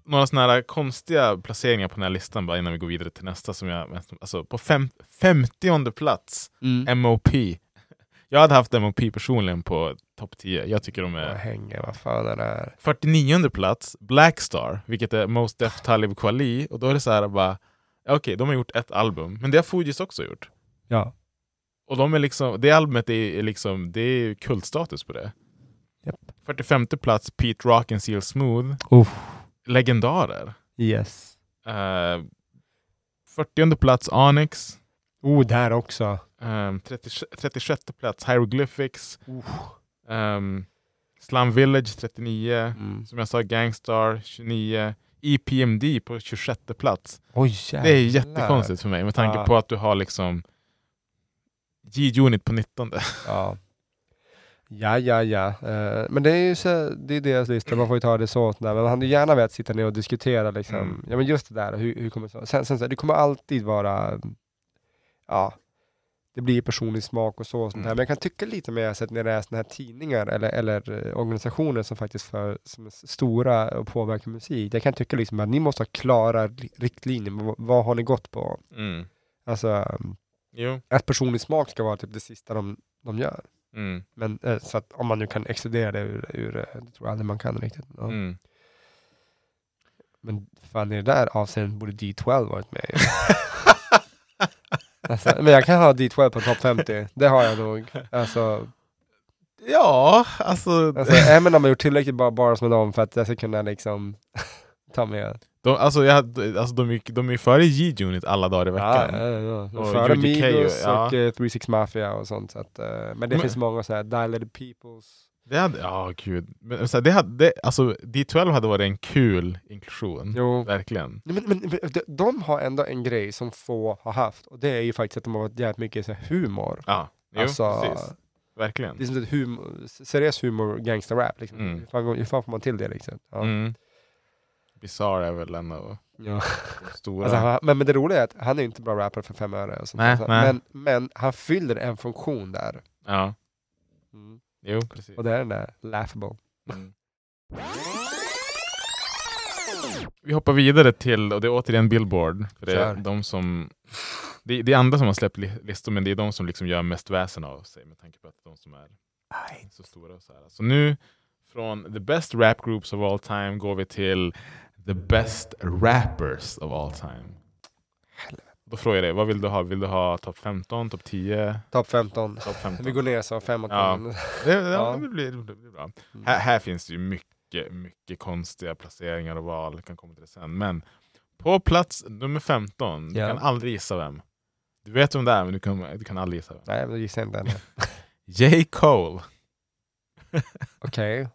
Några sådana här konstiga placeringar på den här listan bara innan vi går vidare till nästa. Som jag, alltså på fem, 50 plats, MOP. Jag hade haft MOP personligen på topp 10. Jag tycker de Jag är hänger, vad fan är det här? 49 plats, Blackstar, vilket är Most Def Talib Kweli. Och då är det så här bara, okej, de har gjort ett album, men det har Fugees också gjort. Ja. Och de är liksom, det albumet är, liksom, det är kultstatus på det. Japp. 45 plats, Pete Rock and Seal Smooth. Uff. Legendarer. Yes. Uh, 40 plats, Onyx. Oh, där också. Um, 30, 36 plats, Hieroglyphics. Um, Slum Village 39. Mm. Som jag sa, Gangstar 29. EPMD på 26 plats. Oj Det är jättekonstigt för mig med tanke Ja. på att du har liksom G-Unit på 19. Ja. Ja, ja, ja. Eh, men det är ju så, det är deras lista, man får ju ta det så. Där. Men man hade gärna velat sitta ner och diskutera liksom, Mm. ja men just det där, hur, hur kommer det? Sen, sen så, det kommer alltid vara, ja, det blir personlig smak och så. Och sånt här. Mm. Men jag kan tycka lite mer så att när det är såna här tidningar eller, eller eh, organisationer som faktiskt för, som är stora och påverkar musik. Jag kan tycka liksom att ni måste ha klara ri- riktlinjer, vad, vad har ni gått på? Mm. Alltså, Jo. att personlig smak ska vara typ det sista de, de gör. Mm. Men eh, så att om man nu kan exkludera det ur, ur eh, det tror jag aldrig man kan riktigt. Ja. Mm. Men fan i det där avseendet borde D12 varit med. alltså, Men jag kan ha D12 på topp 50, det har jag nog. Alltså, Ja, alltså, alltså om jag gjort tillräckligt bra bars med dem för att jag ska kunna liksom ta med. de, alltså, jag, alltså de, gick, de är före G-Unit alla dagar i veckan. Ja, ja, ja. Och Före Migos ja. och eh, 36 Mafia och sånt. Så att, eh, men det Men- finns många så här Dilated Peoples. Det hade, ja gud. Men, så här, det hade, det, alltså, D12 hade varit en kul inklusion. Jo. Verkligen. Men, men de, de har ändå en grej som få har haft och det är ju faktiskt att de har varit jävligt mycket så här, humor. Ja, jo, Alltså, precis. Verkligen. Det är som ett humor, seriös humor, gangsterrap. Liksom. Mm. Hur, fan, hur fan får man till det? Liksom? Ja. Mm. Bizarre är väl en av Ja. de stora. Alltså, han, men, men det roliga är att han är inte bra rappare för fem öre. Och sånt Nej, nej. Men, men han fyller en funktion där. ja, Mm. Jo precis. Och det är den där laughable. Mm. Vi hoppar vidare till, och det är återigen Billboard. För det är Kör. de som det, det är andra som har släppt li- listor, men det är de som liksom gör mest väsen av sig med tanke på att de som är så stora. Och så, här. så nu, från the best rap groups of all time, går vi till the best rappers of all time. Då frågar jag dig, vad vill du ha? Vill du ha topp 15, topp 10, Topp 15. topp 15? Vi går ner så, fem och Ja. tolv. Det, ja, det, blir, det blir bra. Mm. Här, här finns det ju mycket, mycket konstiga placeringar och val. Jag kan komma till det sen. Men på plats nummer 15, du Ja. kan aldrig gissa vem. Du vet vem det är, men du kan, du kan aldrig gissa vem. Nej, men det jag inte än. J. Cole. Okej.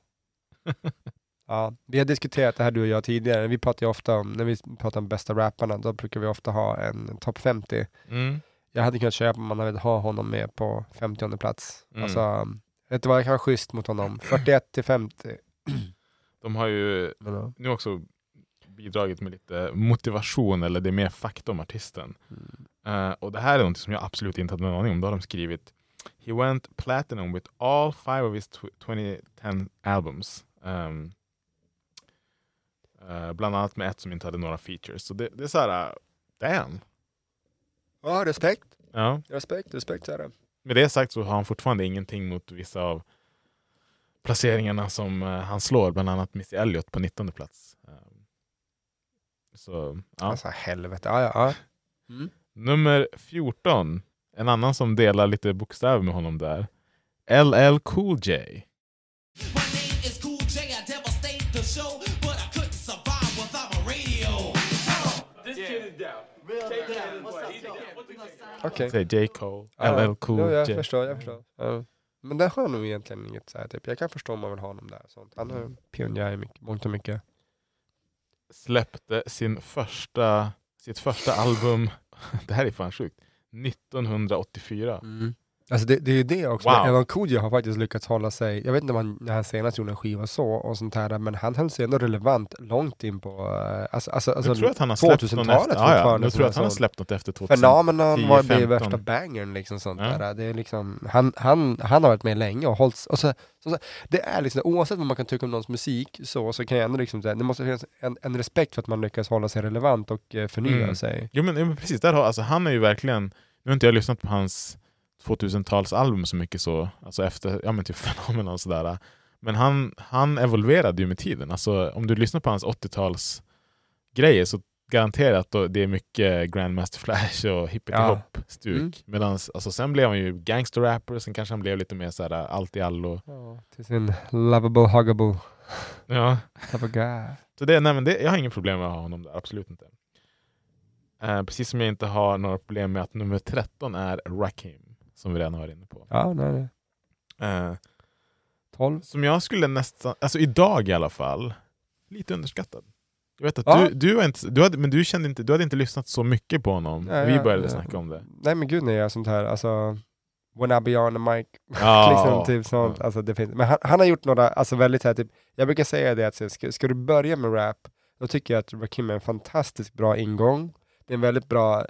Ja, vi har diskuterat det här du och jag tidigare. Vi pratar ju ofta om, när vi pratar om bästa rapparna, då brukar vi ofta ha en topp 50. Mm. jag hade kunnat köpa om man hade ha honom med på 50 plats. Mm. Alltså, det kan vara schysst mot honom. 41 till 50. De har ju ja. nu också bidragit med lite motivation eller det är mer fakta om artisten. Mm. Eh, och det här är något som jag absolut inte hade någon aning om. Då har de skrivit He went platinum with all five of his tw- 2010 albums. Um, eh, bland annat med ett som inte hade några features. Så det, det är så här, uh, damn. Ja, respekt. Ja. Respekt, respekt det. Med det sagt så har han fortfarande ingenting mot vissa av placeringarna som eh, han slår, bland annat Missy Elliott på 19 plats. Så, ja. Alltså helvete, ja, ja. ja. Nummer 14, en annan som delar lite bokstäver med honom där. LL Cool J. Okej. Säger J. Cole, Ja, LL Cool ja, jag J. förstår, jag förstår. Ja. Men det har nog egentligen inget så här, typ. Jag kan förstå om man vill ha honom där. Sånt. Han är pionjär i mycket, mångt och mycket. Släppte sin första, sitt första album, det här är fan sjukt, 1984. Alltså det, det är ju det också. Wow. Evan Kodjo har faktiskt lyckats hålla sig, jag vet inte om han, när han senast gjorde en skiva så och sånt här, men han höll sig ändå relevant långt in på, eh, alltså, alltså, alltså jag tror att han har släppt någon 2000-talet efter, ja, ja, jag tror att som han har släppt något efter 2010, Phenomenon var 15. värsta bangern liksom sånt Ja. där. Det är liksom, han, han, han har varit med länge och hållit, och så, så, det är liksom, oavsett vad man kan tycka om någons musik så, så kan jag ändå liksom säga, det måste finnas en, en respekt för att man lyckas hålla sig relevant och eh, förnya Mm. sig. Jo men, men precis, där har, alltså, han är ju verkligen, nu har inte jag lyssnat på hans 2000-talsalbum så mycket så, alltså efter, ja men typ Phenomenon och sådär. Men han, han evolverade ju med tiden. Alltså om du lyssnar på hans 80-tals grejer så garanterat då, det är mycket Grandmaster Flash och hippity Ja. Mm. Medans, alltså, sen blev han ju gangster-rapper, sen kanske han blev lite mer såhär allt i allo. Ja, till sin lovable, huggable Ja. Så det, nej, men det, jag har inget problem med att ha honom där, absolut inte. Eh, precis som jag inte har några problem med att nummer 13 är Rakim, som vi redan har varit inne på. Ja, nej, nej. Eh, 12. som jag skulle nästan, alltså idag i alla fall, lite underskattad. Jag vet att Ja. du, du, var inte, du, hade, men du, kände inte, du hade inte lyssnat så mycket på honom. Nej, vi började jag- snacka om det. Nej men gud nej, jag sånt här, alltså When I be on the mic, Ja. liksom typ sånt. Alltså, det finns. Men han, han har gjort några, alltså väldigt här, typ, jag brukar säga det att så, ska, ska du börja med rap, då tycker jag att Rakim är en fantastiskt bra ingång. Det är en väldigt bra,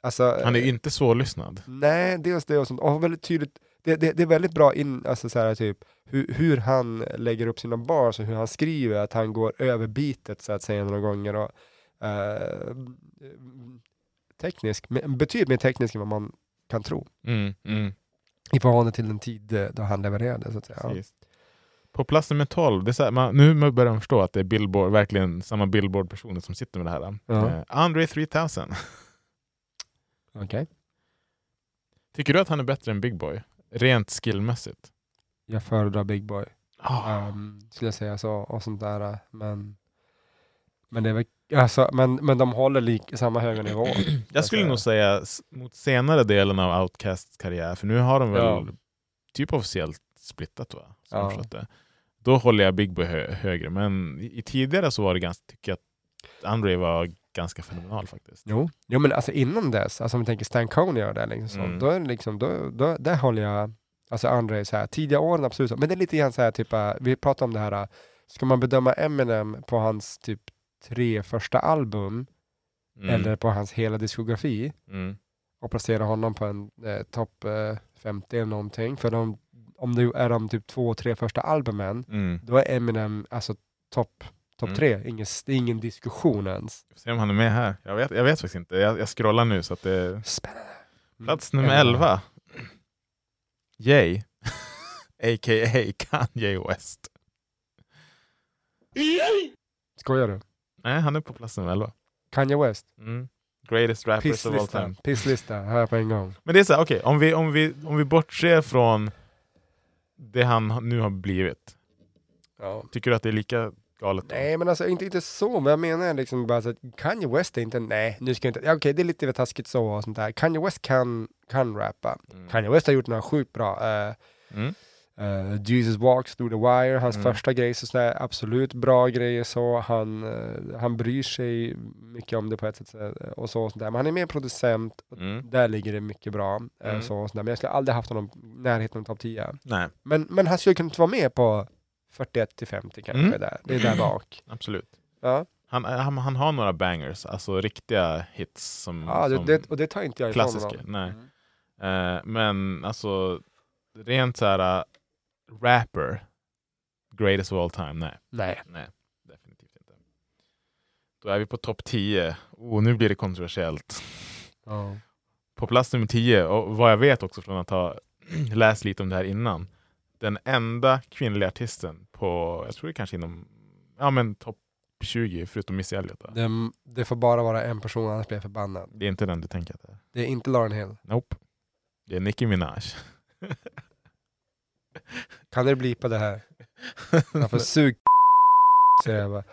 alltså Han är ju inte svårlyssnad. Nej, dels det och sånt. Och väldigt tydligt, det, det, det är väldigt bra in, alltså så här, typ, hur, hur han lägger upp sina bars och hur han skriver, att han går över bitet så att säga några gånger. Och, eh, teknisk, betydligt mer teknisk än vad man kan tro. Mm, mm, I förhållande till den tid eh, då han levererade. Så att säga. Precis. På plats nummer 12, det är så här, man, nu börjar man förstå att det är Billboard, verkligen samma Billboard-personer som sitter med det här. Ja. Eh, Andre 3000. Okej. Tycker du att han är bättre än Big Boy? Rent skillmässigt? Jag föredrar Big Boy. Ah. Um, skulle jag säga så, och sånt där. eh, Men, men, det är väl, alltså, men, men de håller lik, samma höga nivå. Jag skulle nog säga mot senare delen av Outcasts karriär, för nu har de väl Ja. typ officiellt splittat va? Som Ja. Då håller jag Big Boy hö högre, men i, i tidigare så var det ganska, tycker jag att Andre var ganska fenomenal faktiskt. Jo, jo men alltså innan dess, alltså om vi tänker Stan Coney och det, liksom, så, Mm. då är det liksom, då, då, där håller jag, alltså André så här, tidiga åren absolut, men det är lite grann så här, typ, äh, vi pratar om det här, äh, ska man bedöma Eminem på hans typ tre första album, Mm. eller på hans hela diskografi, Mm. och placera honom på en eh, topp eh, 50 eller någonting, för de, om det är de typ två, tre första albumen, Mm. då är Eminem alltså topp top Mm. tre, ingen, ingen diskussion ens. Får se om han är med här. Jag vet, jag vet faktiskt inte. Jag, jag scrollar nu så att det Spännande. Mm. plats nummer 11. Jay. A.k.a. Kanye West. Skojar du? Nej, han är på plats nummer 11. Kanye West? Mm. Greatest rappers of all time. pisslista, jag på en gång. Men det är så här, okej, om, vi, om, vi, om vi bortser från det han nu har blivit. Ja. Tycker du att det är lika galet? då? Nej men alltså inte, inte så, men jag menar liksom bara så att Kanye West är inte, nej nu ska jag inte, ja, okej det är lite taskigt så och sånt där. Kanye West kan, kan rappa. Mm. Kanye West har gjort några sjukt bra. eh, Mm. Eh, Jesus Walks Through the Wire, hans Mm. första grej, så sådär, absolut bra grejer så. Han, eh, han bryr sig mycket om det på ett sätt. Och så, och sådär. Men han är mer producent, och Mm. där ligger det mycket bra. Mm. Så, och sådär. Men jag skulle aldrig haft honom i närheten av topp 10. Nej, Men, men han skulle kunna vara med på 41 till 50 kanske, Mm. där. det är där bak. absolut. Ja, Han, han, han har några bangers, alltså riktiga hits som, ja det, som det, och det tar inte jag ifrån klassiska. honom. Nej. Mm. Eh, men alltså, rent så här uh, rapper, greatest of all time, nej. Nej. Nej, definitivt inte. Då är vi på topp 10. Oh, nu blir det kontroversiellt. Ja. På plats nummer 10, och vad jag vet också från att ha läst lite om det här innan, den enda kvinnliga artisten på, jag tror det kanske inom, ja men topp 20 förutom Missy Elliott. Då. Det, det får bara vara en person, annars blir jag förbannad. Det är inte den du tänker att det är. Det är inte Lauren Hill. Nope. Det är Nicki Minaj. Kan du blipa det här? Jag får sug säger jag bara.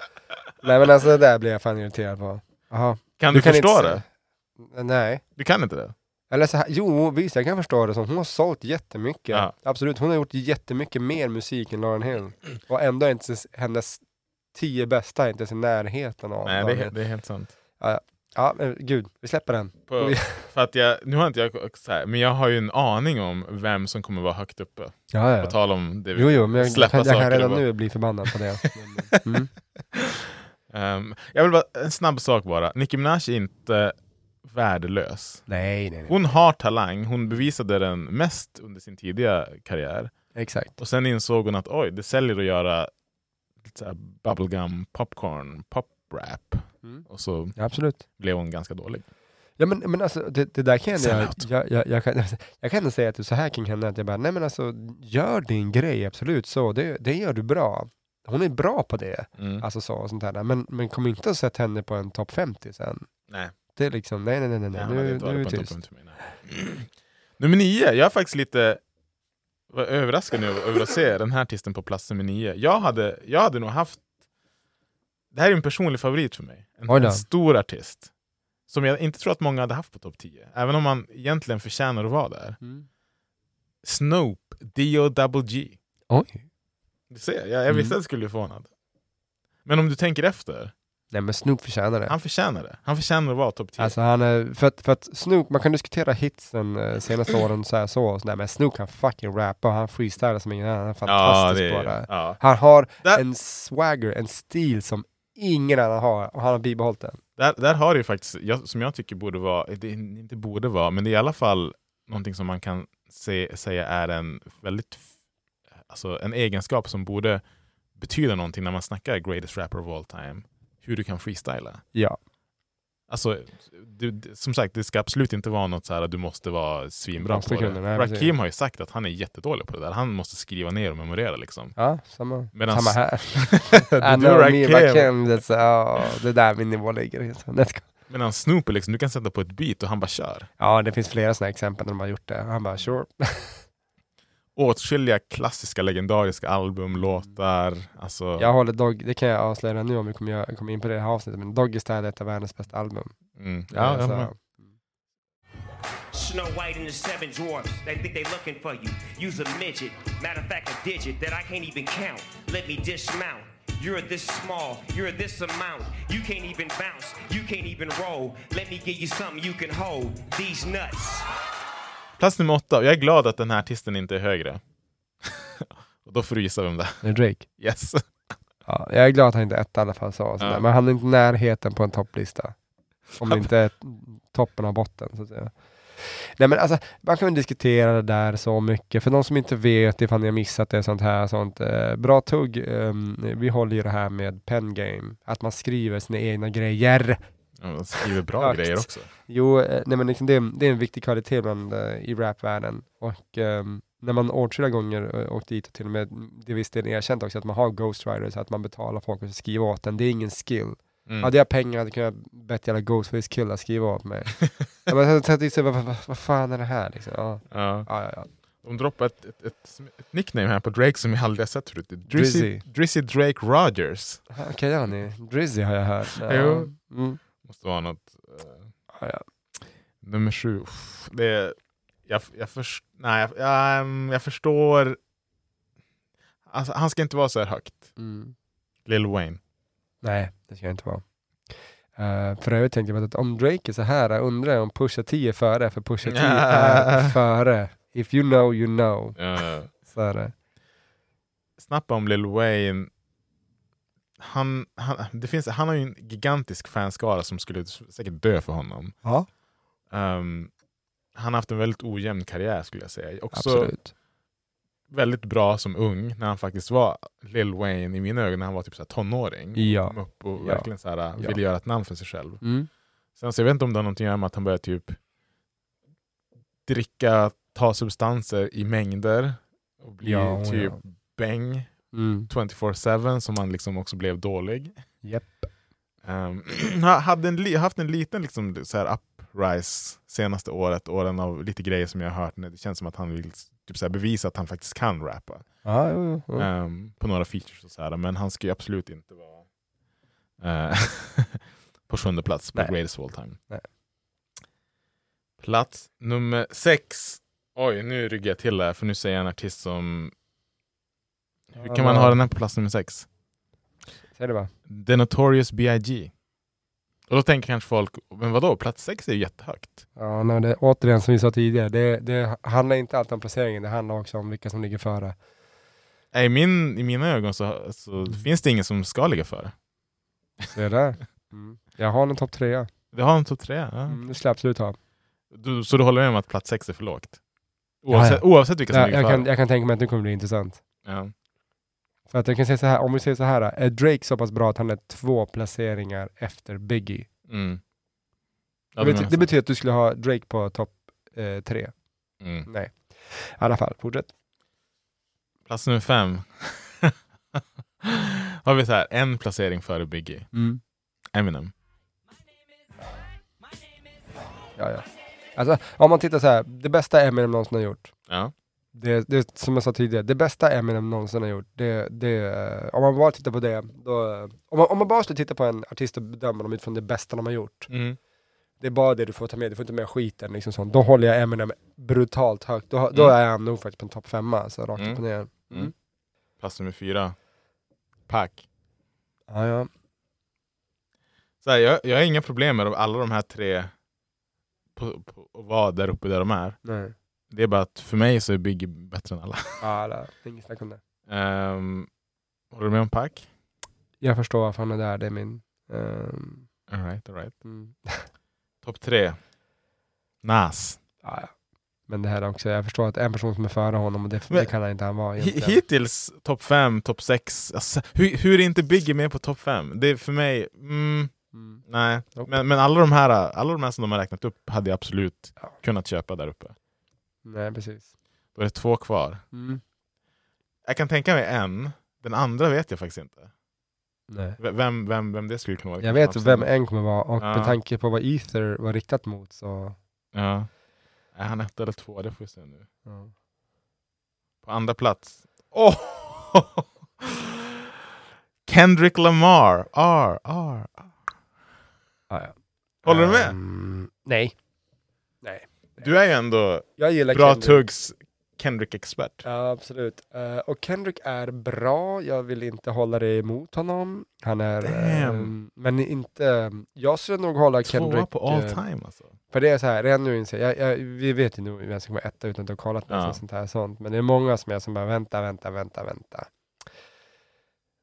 Nej men alltså det där blir jag fan irriterad på. Jaha. Kan du, förstå inte det? Nej. Du kan inte det? Eller så här, jo visst jag kan förstå det. Så hon har sålt jättemycket. Ja. Absolut, hon har gjort jättemycket mer musik än Lauren Hill. Och ändå är inte hennes tio bästa inte ens i närheten av Nej, det är, det är helt sant. Ja, men gud, vi släpper den. På, för att jag, nu har inte jag så här, men jag har ju en aning om vem som kommer vara högt uppe. Ja, På tal om det vi Jo, jo, men jag, jag, släppa kan, jag kan redan nu bli förbannad på det. Mm. Ehm, jag vill bara, en snabb sak bara. Nicki Minaj är inte värdelös. Nej, nej, nej. Hon har talang, hon bevisade den mest under sin tidiga karriär. Exakt. Och sen insåg hon att oj, det säljer att göra lite så här bubblegum, popcorn, pop-rap. Mm. Och så absolut. blev hon ganska dålig. Ja men, men alltså det, det där kan jag, jag, jag, jag, kan, jag kan säga att så här kring henne, att jag bara, nej men alltså gör din grej, absolut så, det, det gör du bra. Hon är bra på det, Mm. alltså så och sånt där. Men, men kom inte att sätta henne på en topp 50 sen. Nej. Det är liksom, nej nej nej, nej, Nej, nu, inte nu är det tyst. mig. Nummer nio, jag är faktiskt lite överraskad nu över att se den här artisten på plats nummer nio. Jag hade, jag hade nog haft... Det här är en personlig favorit för mig. En, en stor artist. Som jag inte tror att många hade haft på topp 10. Även om man egentligen förtjänar att vara där. Mm. Snoop, D.O.Double-G. Oj. Du ser, jag, jag visste Mm. att jag skulle bli förvånad. Men om du tänker efter, Nej men Snoop förtjänar det. han förtjänar det. Han förtjänar att vara topp 10. Alltså han är, för att, för att Snoop, man kan diskutera hitsen eh, senaste åren så här så, och sådär, men Snoop kan fucking rappa och han freestylar som ingen annan, han är fantastisk ja, det på är, det. ja. Han har Där- en swagger, en stil som ingen annan har och han har bibehållit den. Där, där har det ju faktiskt, jag, som jag tycker borde vara, det är inte borde vara, men det är i alla fall någonting som man kan se, säga är en väldigt, alltså en egenskap som borde betyda någonting när man snackar greatest rapper of all time. Hur du kan freestyla. Ja. Alltså, du, som sagt, det ska absolut inte vara något så här att du måste vara svinbra på det. nej, Rakim har ju sagt att han är jättedålig på det där. Han måste skriva ner och memorera liksom. Ja, samma, Medan- samma här. I know me, Rakim. Rakim, that's, ja, det är där min nivå ligger. Medan Snoop liksom, du kan sätta på ett beat och han bara kör. Ja, det finns flera sådana exempel när de har gjort det. Han bara sure. åtskilliga klassiska legendariska album, låtar. Alltså, Jag håller Dog, det kan jag avslöja nu om vi kommer, kommer in på det här avsnittet, men Doggy Style är ett av världens bästa album. mm, ja, Alltså, ja, men, Snow White and the Seven Dwarfs. They think they looking for you. Use a midget. Matter of fact, a digit that I can't even count. Let me dismount. You're this small. You're this amount. You can't even bounce. You can't even roll. Let me give you something you can hold. These nuts. Plats nummer åtta, och jag är glad att den här artisten inte är högre. och då får du gissa vem det är. Drake. Yes. Ja, jag är glad att han inte är etta i alla fall, så. Ja. men han är inte närheten på en topplista. Om det inte är toppen av botten. Så att säga. Nej men alltså, man kan diskutera det där så mycket. För de som inte vet ifall ni har missat det, sånt här, sånt. Eh, bra tugg, ehm, vi håller ju det här med pen game. Att man skriver sina egna grejer. Ja, Han skriver bra grejer också. Jo, eh, nej men liksom det, är- det är en viktig kvalitet bland, eh, i rapvärlden. Och ehm, när man åtskilliga gånger uh, åkt dit och till och med, det är visst är erkänt också, att man har ghostwriters, att man betalar folk att skriva åt en. Det är ingen skill. Mm. Hade jag pengar hade jag kunnat bett jävla ghostface killar skriva åt mig. jag bara, så- så- så- vad, vad, vad fan är det här liksom? Ja, Ja. ja, ja. ja. De droppar ett, ett, ett, ett nickname här på Drake som jag aldrig har sett förut. Drizzy, Drizzy. Drizzy Drake Rogers. Okej, ja, ni. Drizzy har jag hört. Ja. Jo. Mm. Måste vara något. eh, Ja, ja. nummer sju. Uff, Det är, jag, jag, först, nej, jag, jag, ehm, jag förstår Alltså, han ska inte vara så här högt. Mm. Lil Wayne. Nej, det ska det inte vara. Uh, för övrigt tänkte jag att om Drake är så här, jag undrar om Pusha T är före, för Pusha T är före. If you know, you know. Uh, Så är det. snabbt om Lil Wayne. Han, han, det finns, han har ju en gigantisk fanskara som skulle säkert dö för honom. Ja, Um, han har haft en väldigt ojämn karriär skulle jag säga. Också absolut. väldigt bra som ung när han faktiskt var Lil Wayne i mina ögon när han var typ så här tonåring. Ja. Kom upp och Ja. verkligen så här, Ja. ville göra ett namn för sig själv. Mm. Sen så jag vet inte om det har någonting att göra med att han började typ dricka, ta substanser i mängder och bli Ja, typ ja. bäng Mm. 24-7 som han liksom också blev dålig. Japp. Um, har hade en, haft en liten liksom, så här uprise senaste året, åren av lite grejer som jag har hört. Det känns som att han vill typ, så här, bevisa att han faktiskt kan rappa. Ja, jo, jo. Ehm, på några features och så här, men han ska ju absolut inte vara eh, på sjunde plats på Nej. Greatest of All Time. Nej. Plats nummer sex. Oj, nu ryggar jag till här för nu säger jag en artist som... Hur kan man ha den här på plats nummer sex? Säg det bara. The Notorious B.I.G. Och då tänker kanske folk, men vadå, plats sex är ju jättehögt. Ja, nej, det, återigen som vi sa tidigare, det, det handlar inte alltid om placeringen, det handlar också om vilka som ligger före. I, min, I mina ögon så, så finns det ingen som ska ligga före. Så är det. Mm. Jag har en topp trea. Det har en topp tre. Ja. Mm, det skulle jag absolut ha. Du, så du håller med om att plats sex är för lågt? Oavsett, Ja, oavsett vilka som Jag, ligger jag, före? kan, jag kan tänka mig att det kommer bli intressant. Ja. För att jag kan säga så här, om vi säger så här, är Drake så pass bra att han är två placeringar efter Biggie? Mm. Ja, det, du bety- menar det så. betyder att du skulle ha Drake på topp eh, tre. Mm. Nej. I alla fall, fortsätt. Plats nummer fem. har vi så här, en placering före Biggie. Mm. Eminem. Ja, ja. Alltså, om man tittar så här, det bästa Eminem någonsin har gjort. Ja. Det, det som jag sa tidigare, det bästa Eminem någonsin har gjort, det, det, om man bara tittar på det, då, om, man, om man bara skulle titta på en artist och bedöma dem utifrån det bästa de har gjort, Mm. det är bara det du får ta med, du får inte med skiten liksom sånt. Då håller jag Eminem brutalt högt, då, då Mm. är han nog faktiskt på en topp femma, alltså rakt Mm. upp och ner. Mm. Plats nummer fyra. Pac. Ja, ja. Så här, jag, jag har inga problem med alla de här tre på, på, att vara där uppe där de är. Nej. Det är bara att för mig så är Biggie bättre än alla. Ja, alla, inget snack om det. Um, håller du med om Pac? Jag förstår varför han är där, det är min... ehm, All right, all right. mm. Topp tre. Nas. ja, ja. Men det här är också, jag förstår att en person som är före honom, och det, Men- det kan han inte han vara egentligen. Hittills topp fem, topp sex. Alltså, hur, hur är inte Biggie med på topp fem? Det är för mig, mm, Mm. nej. Men, men alla, de här, alla de här som de har räknat upp hade jag absolut Ja. kunnat köpa där uppe. Nej, precis. Då är det två kvar. Mm. Jag kan tänka mig en, den andra vet jag faktiskt inte. Nej. V- Vem, vem, vem det skulle kunna vara. Jag vet vem en kommer vara och Ja. med tanke på vad Ether var riktat mot så... Ja. Är han ett eller två? Det får vi se nu. Ja. På andra plats. Oh! Kendrick Lamar. R, R, R. Ah, ja. Håller du med? Ehm, nej. Du är ju ändå bra Kendrick. tuggs Kendrick-expert. Ja, absolut. Eh, och Kendrick är bra, jag vill inte hålla det emot honom. Han är... Ehm, men inte... Jag skulle nog hålla Tvåa Kendrick... på all eh, time alltså. För det är så här, redan nu inser jag, jag, vi vet ju nog vem som kommer etta utan att ha kollat Ja. sånt här sånt. Men det är många som är som bara vänta, vänta, vänta, vänta.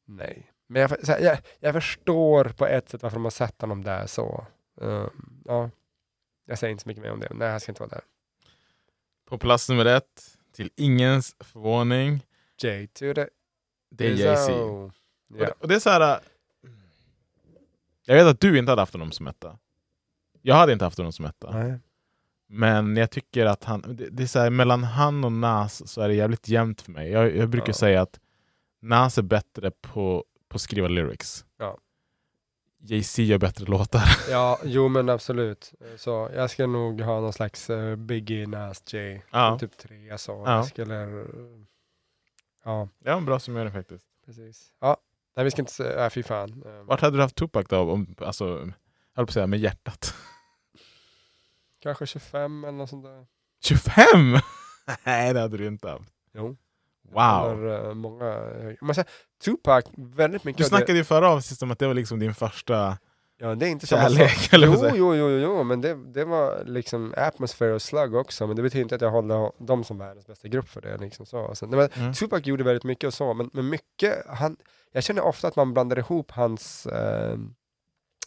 Nej. Men jag, här, jag, jag förstår på ett sätt varför de har sett honom där så. Ehm, ja. Jag säger inte så mycket mer om det. Nej, han ska inte vara där. På plats nummer ett, till ingens förvåning, J to the det är Jay-Z. Izzo. Och, och det är så här. äh, Jag vet att du inte hade haft honom som etta. Jag hade inte haft honom som etta. Nej. Men jag tycker att han, det, det är så här, mellan han och Nas så är det jävligt jämnt för mig. Jag, jag brukar Ja. säga att Nas är bättre på, på att skriva lyrics. Ja. Jay-Z gör bättre låtar. Ja, jo men absolut. Så jag ska nog ha någon slags uh, Biggie, Nas, J. Ja. Typ tre så. Ja. Jag skulle... eh, ja, Det var en bra summering faktiskt. precis. Ja, nej vi ska inte säga, äh, fy fan. Ehm, Vart hade du haft Tupac då? Om, alltså, jag höll på att säga med hjärtat. Kanske 25 eller något sånt där. 25? Nej det hade du inte haft. Jo. Wow! Har, eh, många, man säger, Tupac, väldigt mycket Du snackade ju förra avsnittet om att det var liksom din första... Ja, det är inte Kärlek, eller Jo, jo, jo, jo, men det, det var liksom Atmosphere och Slug också, men det betyder inte att jag håller dem som världens bästa grupp för det. Liksom så. Så, nej, men Mm. Tupac gjorde väldigt mycket och så, men, men mycket, han, jag känner ofta att man blandar ihop hans eh,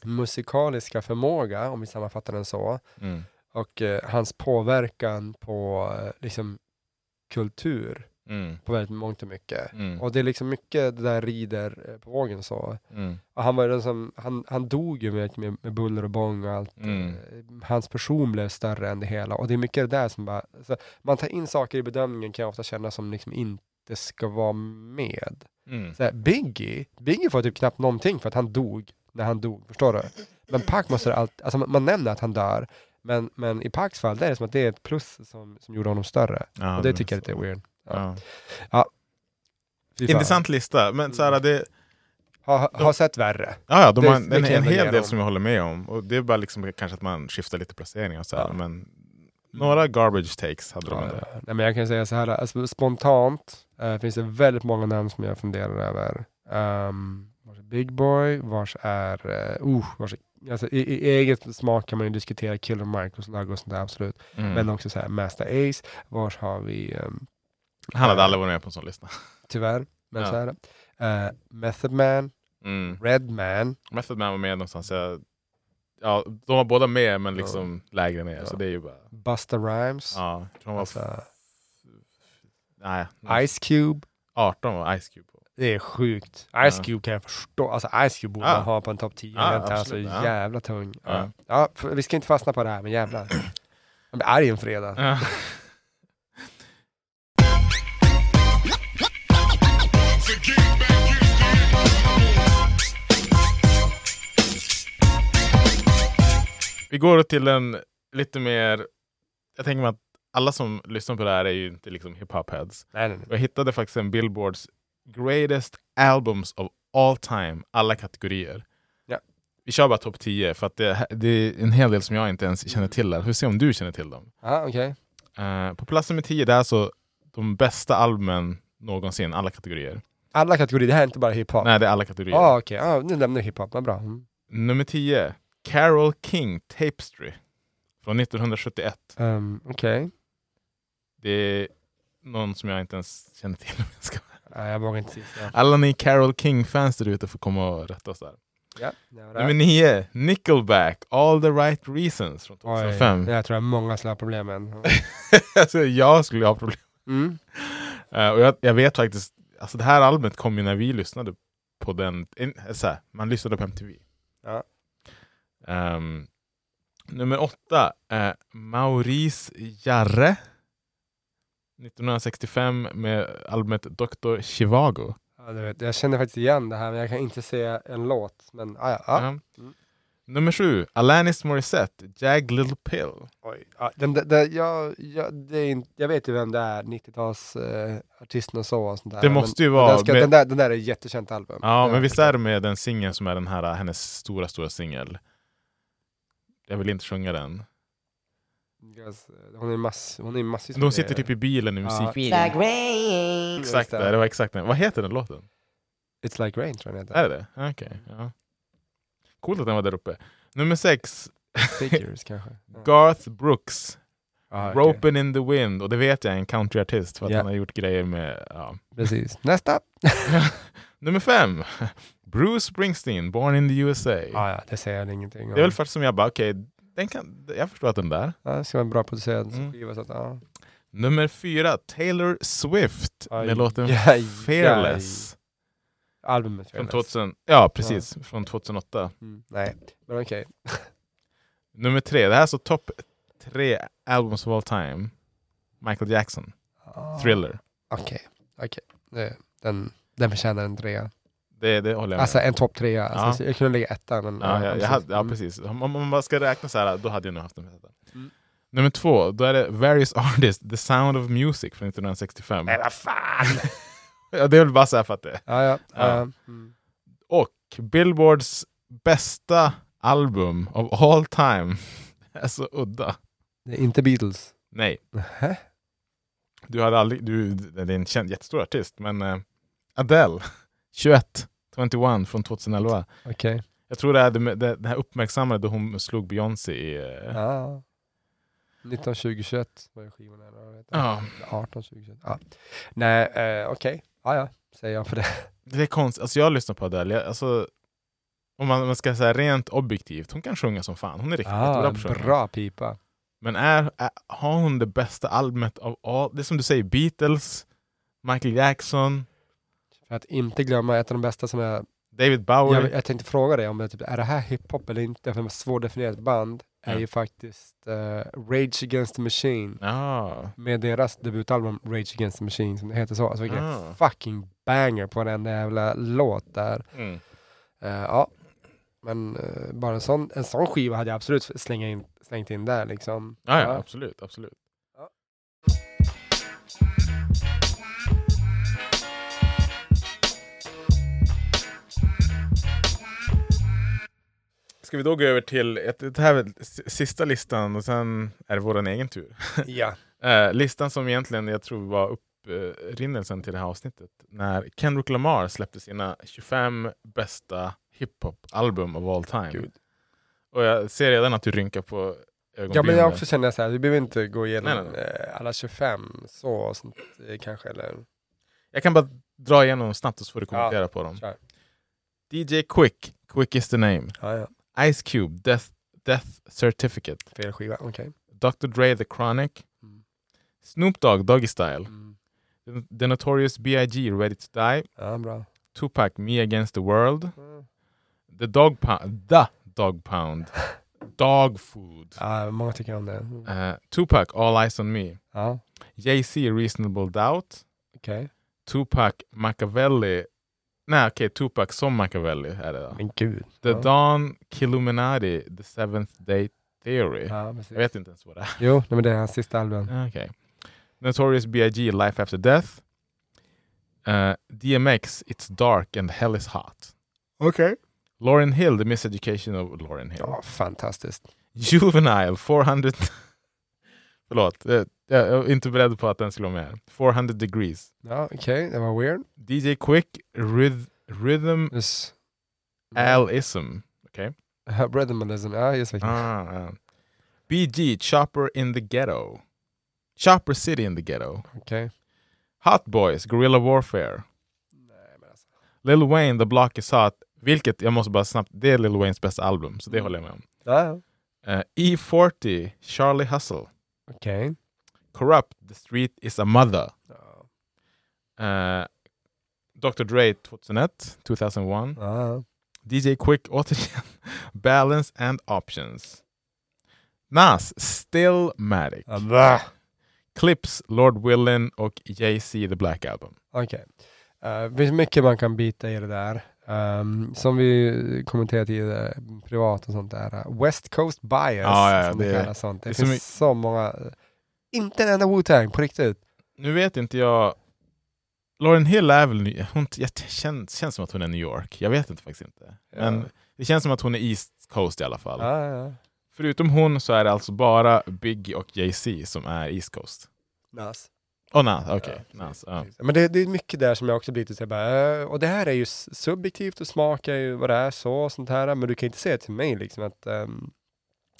musikaliska förmåga, om vi sammanfattar den så, Mm. och eh, hans påverkan på eh, liksom, kultur Mm. på väldigt mångt och mycket. Mm. Och det är liksom mycket det där rider eh, på vågen så. Mm. Han, var den som, han, han dog ju med, med, med buller och bång och allt. Mm. Eh, Hans person blev större än det hela. Och det är mycket det där som bara, alltså, man tar in saker i bedömningen kan jag ofta känna som liksom inte ska vara med. Mm. Så här, Biggie, Biggie får typ knappt någonting för att han dog när han dog, förstår du? Men Pac måste alltid, alltså man, man nämner att han dör, men, men i Pacs fall, det är det som att det är ett plus som, som gjorde honom större. Ja, och det tycker jag så. är lite weird. Ja. Ja. Intressant lista, men så här, det, Har, har sett värre. ja, ja, de Det- har det en, en, hel del dem. som jag håller med om. Och det är bara liksom kanske att man skiftar lite placeringar och så här, Ja. men några garbage takes hade de Ja. Nej, men jag kan säga så här, alltså, spontant eh, finns det väldigt många namn som jag funderar över. Um, vars är Big Boy, vars är, uh, uh, vars är Alltså, i, I eget smak kan man ju diskutera Killer Mike och Slug och sånt där, absolut. Mm. Men också så här, Master Ace, vars har vi, ehm, Han hade aldrig varit med på en sån lista. tyvärr, men Ja. så är det. Eh, Method Man, Mm. Redman, Method Man var med någonstans. Jag, ja, de var båda med men liksom lägre ner. Ja. Så det är ju bara... Busta Rhymes, Ja, jag tror var alltså, nej, Ice Cube. 18 var Ice Cube på. Det är sjukt. Ice Ja. Cube kan jag förstå. Alltså Ice Cube borde Ja. man ha på en topp 10. Ja, Ja, alltså ja. jävla tung. Ja. Ja. Ja. vi ska inte fastna på det här, men jävlar. Jag blir arg en fredag. Vi går till en lite mer... Jag tänker mig att alla som lyssnar på det här är ju inte liksom hiphop-heads. Jag hittade faktiskt en Billboards Greatest Albums of All Time, alla kategorier. Ja. Vi kör bara topp 10 för att det, det är en hel del som jag inte ens känner till. Vi får se om du känner till dem. Ja, okej. Eh, på plats nummer 10, det är alltså de bästa albumen någonsin, alla kategorier. Alla kategorier, det här är inte bara hiphop? Nej, det är alla kategorier. ah, okej. Ah, nu nämner hiphop, men bra. Mm. Nummer 10, Carol King Tapestry från 1971. Um, okej. Det är någon som jag inte ens känner till. om jag ska- Ja, jag vågar inte. Alla ni Carol King-fans där ute får komma och rätta oss där. Ja, Nummer. 9, Nickelback, All the right reasons från Oj, 2005. jag tror att många skulle ha problem med alltså, jag skulle ha problem. Mm. Eh, och jag, jag vet faktiskt, alltså det här albumet kom ju när vi lyssnade på den, in, här, man lyssnade på MTV. Ja. Ehm, nummer åtta, uh, Maurice Jarre. 1965 med albumet Dr. Chivago. Ja, du vet, jag känner faktiskt igen det här, men jag kan inte se en låt. Men ah, ja, ja. Ja. Mm. Nummer sju, Alanis Morissette, Jag Little Pill. Oj, ja, den, den, den, jag, jag, det är inte, jag vet ju vem det är, 90-tals eh, och så. Och sånt där. Det måste ju men, vara Den, ska, med- den, där, den där är ett jättekänt album. Ja, men visst är det med den singeln som är den här, hennes stora, stora singel? Jag vill inte sjunga den. Yes, eh, Hon är mass, hon är massvis De sitter typ i bilen i musikvideon. Just Exakt det, det var exakt den. Vad heter den låten? It's like rain tror jag den heter. Är det det? Ja, Okej. ja. Coolt att den var där uppe. Nummer sex, Figures kanske. Garth Brooks, okej. Ropin' in the wind. Och det vet jag är en countryartist för att Ja. han har gjort grejer med... Ja. Precis. Nästa! Nummer fem, Bruce Springsteen, Born in the USA. Ja, ja, det säger jag ingenting om. Det är väl först som jag bara, okej, den kan, jag förstår att den där. ja, det ska vara en bra producerad Mm. skiva. Så att, ja. Nummer fyra, Taylor Swift Aj, med låten aj, Fearless. Albumet Från Fearless. 2000, ja, precis. Från 2008. Mm, nej, men okej. Nummer tre, det här är så topp tre albums of all time. Michael Jackson, Ah, Thriller. Okej, okej. Det- Den, den förtjänar en trea. Det, det håller jag med Alltså en topp trea. Alltså, Jag kunde lägga etta, men... Ja, ja, jag hade, ja, Mm. precis. Om om man bara ska räkna så här, då hade jag nog haft den. bästa. Mm. Nummer två, då är det Various Artists, The Sound of Music från 1965. Nej, vad fan! Ja, det är väl bara så här för att det ja, ja. Ja. ja. Mm. Och Billboards bästa album of all time. är så udda. Det är inte Beatles. Nej. Nähä? Du hade aldrig, du, det är en känd, jättestor artist, men eh, Adele, 21, 21 från 2011. Okej. Jag tror det är det, det, det här uppmärksammade då hon slog Beyoncé i... eh, Ja. 19, 20, 21 var skivan. Ja. 18, 20, 21. Ja. Nej, eh, okej. Ja, ja, säger jag för det. Det är konstigt, alltså jag lyssnar på Adele, jag, alltså, om man, man ska säga rent objektivt, hon kan sjunga som fan. Hon är riktigt Ja, jättebra på sjunga. bra pipa. Men är, är, har hon det bästa albumet av all? Det är som du säger, Beatles, Michael Jackson, För att inte glömma ett av de bästa som jag... David Bowie. Jag, jag tänkte fråga dig om det, typ, är det här hiphop eller inte? För ett svårdefinierat band är ju faktiskt eh, Rage Against the Machine. Ja. Med deras debutalbum Rage Against the Machine som det heter så. Alltså vilken Ah. fucking banger på den jävla låt där. Mm. Eh, ja, men eh, bara en sån, en sån skiva hade jag absolut slänga in, slängt in där liksom. Ja, ja, absolut, absolut. Ja. Ska vi då gå över till, ett, det här är sista listan och sen är det vår egen tur. Ja. Eh, listan som egentligen jag tror var upprinnelsen till det här avsnittet. När Kendrick Lamar släppte sina 25 bästa hiphop-album of all time. Gud. Och jag ser redan att du rynkar på ögonbrynen. ja, men jag också känner så här, vi behöver inte gå igenom Nej, nej, nej. eh, alla 25 så och sånt eh, kanske. Eller, Jag kan bara dra igenom snabbt och så får du kommentera på dem. kör. DJ Quick, Quick is the name. Ja, ja. Ice Cube, Death, Death Certificate. Fel skiva, okej. Dr. Dre, The Chronic. Mm. Snoop Dogg, Doggy Style. Mm. The, Notorious B.I.G. Ready to Die. Ja, bra. Tupac, Me Against the World. Mm. The Dog Pound. The Dog Pound. Dog Food. Ja, många tycker om det. Mm. Uh, Tupac, All Eyes on Me. Ja, Jay-Z, Reasonable Doubt. okej. Tupac, Machiavelli. Nej, okej, Tupac som Machiavelli är det då. Men gud. The ja. Dawn, Killuminati, The Seventh Day Theory. Ja. Jag vet inte ens vad det är. Jo, nej, men det är hans sista album. Ah, Okej. Notorious B.I.G. Life After Death. Uh, DMX It's Dark and Hell Is Hot. Okej. Lauryn Hill The Miseducation of Lauryn Hill. Ja, fantastiskt. Juvenile 400... Förlåt, eh, jag är inte beredd på att den skulle vara med. 400 Degrees. Ja, okej, det var weird. DJ Quick Ryth Rhythm Yes. Al-ism. Okej. Rhythmalism, ja just det. Ah, ja. BG Chopper in the Ghetto. Chopper City in the Ghetto. Okej. Hot Boys Guerrilla Warfare. Nej, alltså. Lil Wayne, The Block is Hot, vilket jag måste bara snabbt, det är Lil Waynes bästa album, så det Mm. håller jag med om. Ja, ja. Eh, E40, Charlie Hustle, okej. Corrupt, The Street is a Mother, Ja. Eh, Dr Dre 2001, 2001, Ja. DJ Quick återigen, Balance and Options, Nas, Stillmatic, va? Clips, Lord Willin och Jay-Z The Black Album. Okej. Eh, det finns mycket man kan bita i det där. Ehm, som vi kommenterade tidigare, privat och sånt där. eh, West Coast Bias, Ja, ja, som det, det- kallas sånt. Det, det finns så, många. eh, Inte en enda Wu-Tang, på riktigt. Nu vet inte jag, Lauren Hill är väl, hon, jag känns, känns som att hon är New York, jag vet inte faktiskt inte. Men Ja. det känns som att hon är East Coast i alla fall. Förutom hon så är det alltså bara Biggie och Jay-Z som är East Coast. Nas. Oh, Nas, okej. Ja, Nas, ja. Men det, det är mycket där som jag också blir lite bara, eh, och det här är ju subjektivt och smak är ju vad det är så och sånt här, men du kan inte säga till mig liksom att um,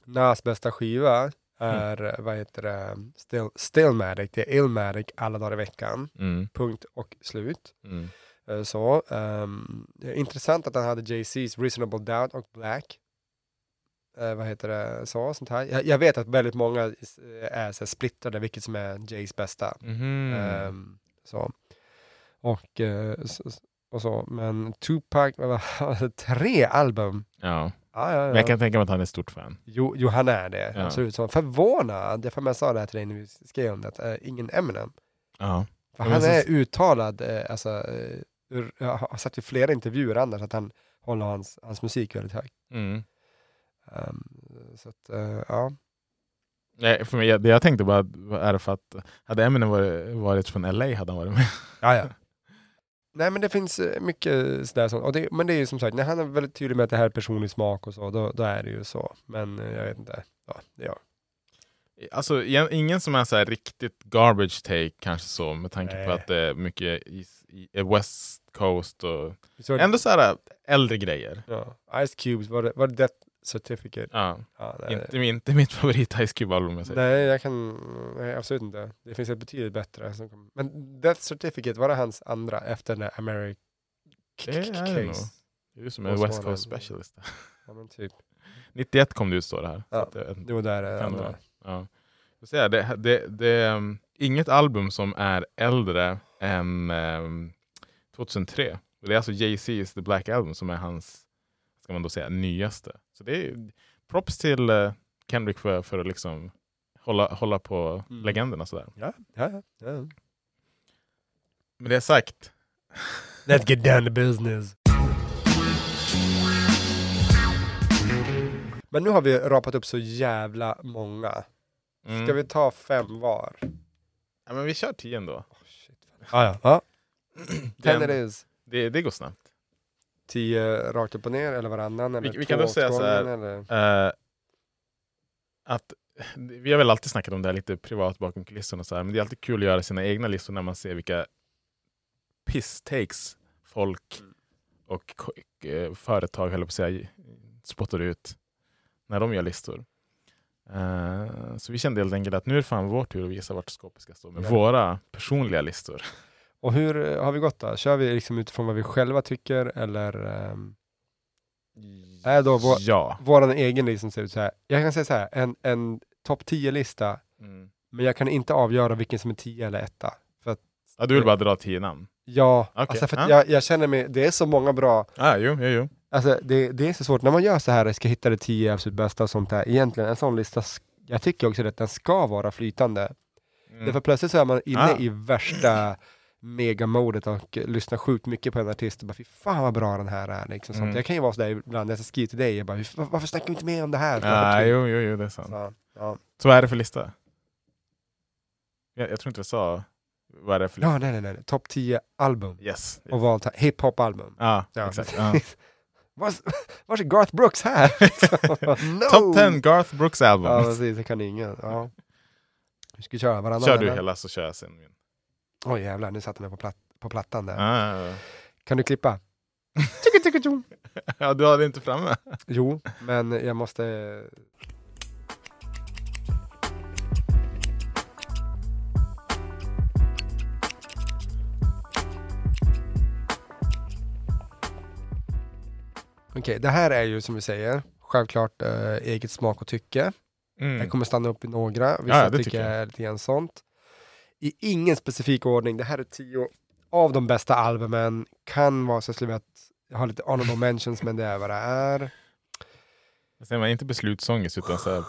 Nas bästa skiva är, eh, vad heter det, Still, Stillmatic, det är Illmatic alla dagar i veckan, Mm, punkt och slut. mm. Eh, Så, är intressant att han hade Jay-Z's Reasonable Doubt och Black. Eh, vad heter det, så, sånt här. Jag, jag vet att väldigt många eh, är så här splittrade vilket som är Jays bästa. Mhm. Ehm, så. Och, eh, så, och så, men Tupac, tre album. ja. Ja, ja, Men jag ja. kan tänka mig att han är stort fan. Jo, jo, han är det. Ja. Absolut. Så förvånad, för jag sa det här till dig när vi skrev om det, eh, ingen Eminem. Ja. För Ja, han så- är uttalad, eh, alltså, eh, ur, jag har sett i flera intervjuer annars att han håller hans, hans musik väldigt högt. Mm. Ehm, så att, eh, ja. Nej, för mig, det jag tänkte bara är det för att hade Eminem varit, varit från LA hade han varit med. ja, ja. Nej men det finns eh, mycket sådär, som, och det, men det är ju som sagt, när han är väldigt tydlig med att det här är personlig smak och så, då, då är det ju så. Men eh, jag vet inte, ja, det är jag. Alltså ingen som är så här riktigt garbage take kanske så med tanke på Nej. att det är mycket West Coast och ändå så här äldre grejer. ja, Ice Cubes, var det, var det Certificate? Ja. Ja, nej, Inte, min, inte mitt favorit Ice Cube-album. nej, jag kan, nej, absolut inte. Det finns ett betydligt bättre. Som kom. Men Death Certificate, var det hans andra efter den där American Det är det. Case? Du som är Måste West Coast specialist. Ja, men typ. 91 kom det ut står det här. Ja, inte. Det var där det andra. Ja. Säger, det, det, det är um, inget album som är äldre än um, 2003. Och det är alltså Jay-Z's The Black Album som är hans, ska man då säga, nyaste. Så det är props till uh, Kendrick för, för att liksom hålla, hålla på Mm. legenderna sådär. Ja, ja, ja. Med det sagt, Let's get down to business. Men nu har vi rapat upp så jävla många. mm. Ska vi ta fem var? ja, men vi kör tio ändå. Ah, ja. ja. Ten Den- it is. Det, det går snabbt. Tio rakt upp och ner eller varannan? Eller Vi- vi kan då säga så här? Eh, att vi har väl alltid snackat om det här lite privat bakom kulisserna och så här, men det är alltid kul att göra sina egna listor när man ser vilka piss-takes folk och ko- eh, företag, höll på att säga, spottar ut när de gör listor. Eh, så vi kände helt enkelt att nu är det fan vår tur att visa vart skåpet ska stå med Ja. våra personliga listor. Och hur eh, har vi gått då? Kör vi liksom utifrån vad vi själva tycker eller um, är då vår, Ja. våran egen liksom ser ut så här? Jag kan säga så här, en, en topp 10-lista, Mm. men jag kan inte avgöra vilken som är 10 eller etta. För att ja. Du vill bara dra tio namn? Ja, Okej, alltså för ja. jag, jag känner mig, det är så många bra, Ah, jo, jo, jo. alltså det, det är så svårt när man gör så här, ska hitta det tio absolut bästa och sånt där, egentligen en sån lista, jag tycker också att den ska vara flytande. Mm. Därför plötsligt så är man inne Ah. i värsta megamodet och lyssnar sjukt mycket på en artist och bara fy fan vad bra den här är. Liksom, sånt. Mm. Jag kan ju vara sådär ibland, jag skriver till dig, jag bara, "Var- varför snackar vi inte mer om det här? Ah, jo, jo, jo, det är sant. Så, ja. Så vad är det för lista? Jag, jag tror inte jag sa vad är det för lista. ja, nej, nej, nej, topp 10 album Yes. och valt hiphop-album. Ja, Ja, exakt. Ja. Vars, vars är Garth Brooks här? no! Top 10 Garth Brooks Ja, albums. precis, det kan ingen. Ja. Vi ska köra varannan. Kör du hela så kör jag sen min. Oj jävlar, nu satte jag mig på, platt, på plattan där. Ah, Kan du klippa? Ja, du har det inte framme? Jo, men jag måste... Okej, det här är ju som vi säger, självklart eh, eget smak och tycke. Mm. Jag kommer stanna upp i några, vissa Ja, tycker jag. är lite grann sånt. I ingen specifik ordning, det här är tio av de bästa albumen. Kan vara så att jag har lite honorable mentions, men det är vad det är. Säger man inte beslutsångest utan så här,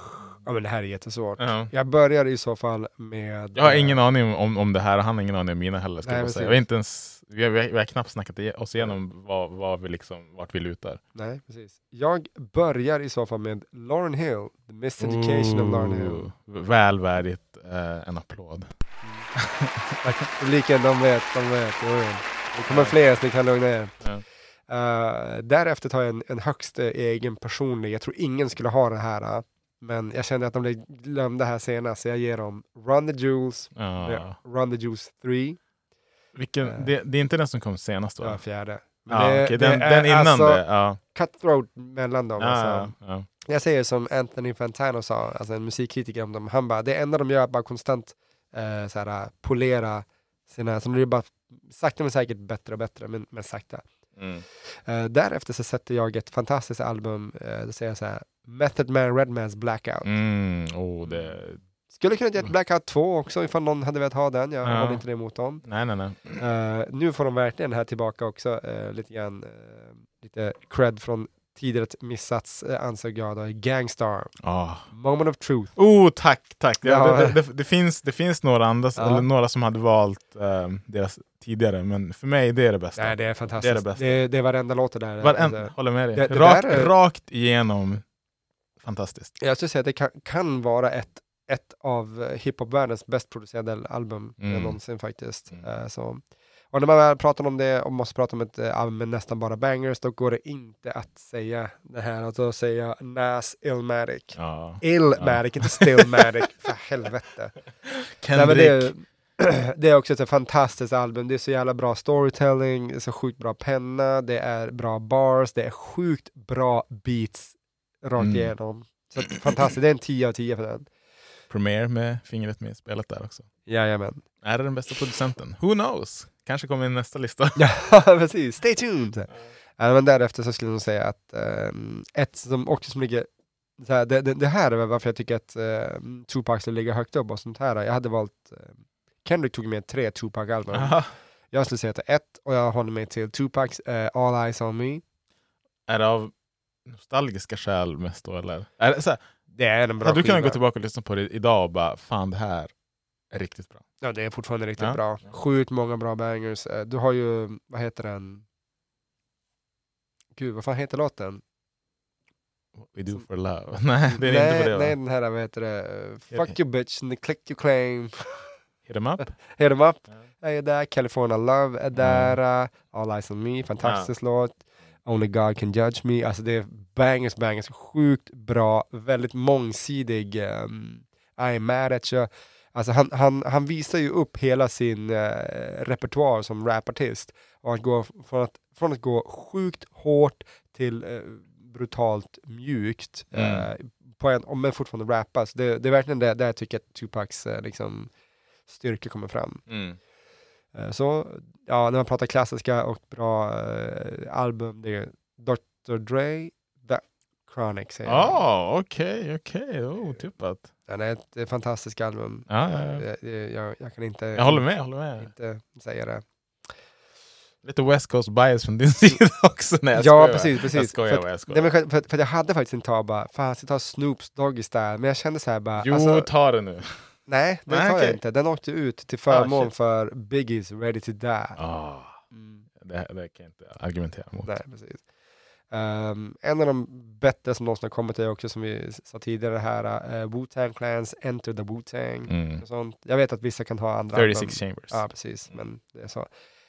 Ja men det här är jättesvårt. ja. Jag börjar i så fall med... Jag har ingen aning om, om det här och han har ingen aning om mina heller. Ska Nej, jag, säga. vet inte ens, vi, har, vi, har, vi knappt snackat oss igenom vad, vad vi liksom, vart vi lutar. Nej, precis. Jag börjar i så fall med Lauren Hill, The Miseducation of Lauren Hill. Ooh, Väl värdigt eh, en applåd. Publiken, de vet, de vet. Jo, jo. Det kommer fler så ni kan lugna er. Ja. Eh, därefter tar jag en, en högst eh, egen personlig, jag tror ingen skulle ha det här. eh, men jag kände att de blev glömda här senast, så jag ger dem Run the Jewels, Ja. Run the Jewels 3, Vilken, Eh. det, det är inte den som kom senast va? ja, fjärde. Men Ja, det- det den, är den innan alltså det. Ja. Cutthroat mellan dem. Ja, alltså. ja. Jag säger som Anthony Fantano sa, alltså en musikkritiker om dem, han bara, det enda de gör är bara konstant eh, så här, polera sina, så det är bara sakta men säkert bättre och bättre, men, men sakta. Mm. Eh, därefter så sätter jag ett fantastiskt album, eh, det säger jag så här, Method Man Redmans Blackout. Mm. Oh, det, Skulle kunna ge ett Blackout 2 också ifall någon hade velat ha den, jag Ja. håller inte det emot dem. nej, nej, nej. Eh, nu får de verkligen här tillbaka också, eh, lite grann, eh, lite cred från tidigare missats, uh, ansåg jag då, Gangstar, Ah. Moment of Truth. Oh, tack, tack. Det, Ja. det, det, det, finns, det finns några andra, Ja. eller några som hade valt eh, deras tidigare, men för mig det är det bästa. Nej, det är fantastiskt. Det är det bästa. Det, det är varenda låt det där. Varen, Alltså, håller med dig. Det- det Rak, där är- Rakt igenom fantastiskt. jag skulle säga att det kan, kan vara ett, ett av eh, hiphop-världens bäst producerade album Mm. någonsin faktiskt. Mm. Eh, så. Och när man väl pratar om det och måste prata om ett album med nästan bara bangers, då går det inte att säga det här, att då säga Nas Illmatic. Ja. Illmatic, inte Stillmatic, för helvete. Nej, Kendrick. men det, är, det är också ett fantastiskt album, det är så jävla bra storytelling, det är så sjukt bra penna, det är bra bars, det är sjukt bra beats rakt Mm. igenom. Så fantastiskt, det är en 10 av 10 för den. Premiere med fingret med i spelet där också. Jajamän. Är det den bästa producenten? Who knows? Kanske kommer i nästa lista. Ja, precis. Stay tuned! Ja, men därefter så skulle jag säga att ehm, ett som också som ligger så här, det, det, det här är varför jag tycker att um, Tupac skulle ligga högt upp och sånt här. Jag hade valt ehm, Kendrick tog med tre Tupac-album. Jag skulle säga att det är ett och jag håller mig till Tupacs eh, All Eyes On Me. Är det av nostalgiska skäl mest då eller? Är det så här, Det är en bra hade du kunnat gå tillbaka och lyssna på det idag och bara fan det här är riktigt bra. Ja, det är fortfarande riktigt Ja. bra. Sjukt många bra bangers. Eh, Du har ju, vad heter den? Gud, vad fan heter låten? What we do for love. nej, det är inte på det va? nej, den här, vad heter det? Fuck you bitch, and click you claim. Hit em up? Hit em up. Ja. Jag är där, California Love är där, uh, All Eyes On Me, fantastisk låt. Only God Can Judge Me, alltså det är bangers, bangers, sjukt bra, väldigt mångsidig. Um, I am mad at you. Alltså han, han, han visar ju upp hela sin uh, repertoar som rapartist. Och att gå från att, från att gå sjukt hårt till eh, brutalt mjukt. Mm. eh, på en, om men fortfarande rappas. Det, det är verkligen det där jag tycker att Tupacs eh, liksom, styrka kommer fram. Mm. Eh, Så ja, när man pratar klassiska och bra eh, album, det är Dr. Dre, The Chronic säger jag. Ja, okej, okej. Oh, Otippat. Den är ett eh, fantastiskt album. Ja, ja, ja. Jag, jag, jag, jag kan inte, Jag håller med, jag håller med. inte säga det. Lite West Coast bias från din sida också. Nej, jag ja, skojar. precis, Jag precis. skojar för, jag att, skojar. nej, för, för jag hade faktiskt en tag bara, fan jag ska ta Snoops Doggy Style, men jag kände så här bara, Jo, alltså, ta det nu. nej, det Nej, tar okej. jag inte. Den åkte ut till förmån shit. för Biggies Ready to Die. Ah, Mm. det, det kan jag inte argumentera mot. Nej, precis. Ehm, en av de bättre som någonsin har kommit är också som vi sa tidigare här, uh, Wu-Tang Clans, Enter the Wu-Tang. Mm. och Sånt. Jag vet att vissa kan ha andra 36 album. Chambers. Ja, precis. Men det är så.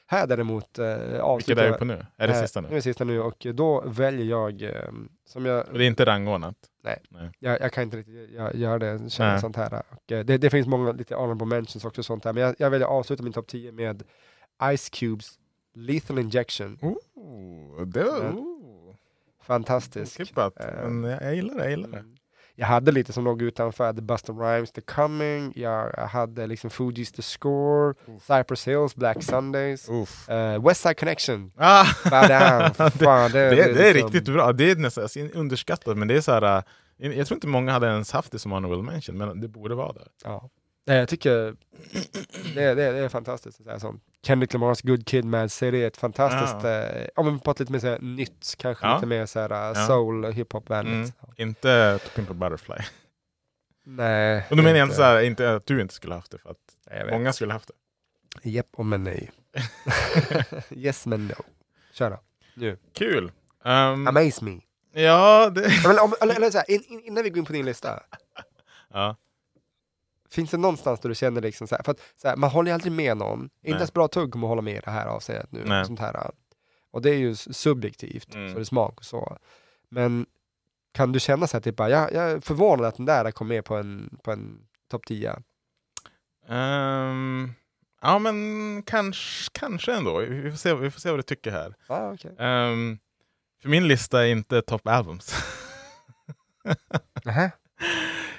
Här däremot uh, Vilket avslutar är vi på nu? Är det eh, sista Nu är nu? det sista nu och då väljer jag, ehm, som jag, Och det är inte rangordnat? jag, jag kan inte riktigt göra, göra det, Nej. sånt här. Och, det, det finns många lite honorable mentions också sånt här, men jag, jag väljer avsluta min topp 10 med Ice Cubes Lethal Injection. Oh, det Fantastisk. Otippat. Eh, Men jag, jag gillar det, jag gillar det. Mm. Jag hade lite som låg utanför, The Busta Rhymes, The Coming, jag hade liksom Fugees The Score, Cypress Hills, Black Sundays, uh, West Side Connection, Ah! Fan, det, det, det, är liksom- riktigt bra. Det är nästan alltså, underskattat, men det är så här... äh, Jag tror inte många hade ens haft det som honorable mention, men det borde vara där. Ja. Nej, Jag tycker det, det, det är fantastiskt. Så här, som Kendrick Lamars Good Kid Mad City är ett fantastiskt, eh, om man ett lite mer så här, nytt, kanske Ja. lite mer så här, Ja. soul, hiphop-vänligt. Mm. Inte To Pimp a Butterfly. Nej. Och då menar jag inte. så här, inte att du inte skulle haft det, för att Nej, många skulle haft det. Japp och men nej. yes men no. Kör då. Nu. Kul! Um, Amaze me. ja, det... Ja, men om, eller, eller så här, in, in, innan vi går in på din lista. ja. Finns det någonstans där du känner liksom så här, för att så här, man håller ju aldrig med någon. Inte Nej. ens bra tugg kommer hålla med i det här avseendet nu. Nej. Och, sånt här. och det är ju subjektivt, Mm. så det är smak och så. Men kan du känna så här, typ, bara, jag, jag är förvånad att den där kom med på en, på en topp 10. Ehm, ja, men kanske, kanske ändå. Vi får, se, vi får se vad du tycker här. Ah, okay. Ehm, för min lista är inte top albums.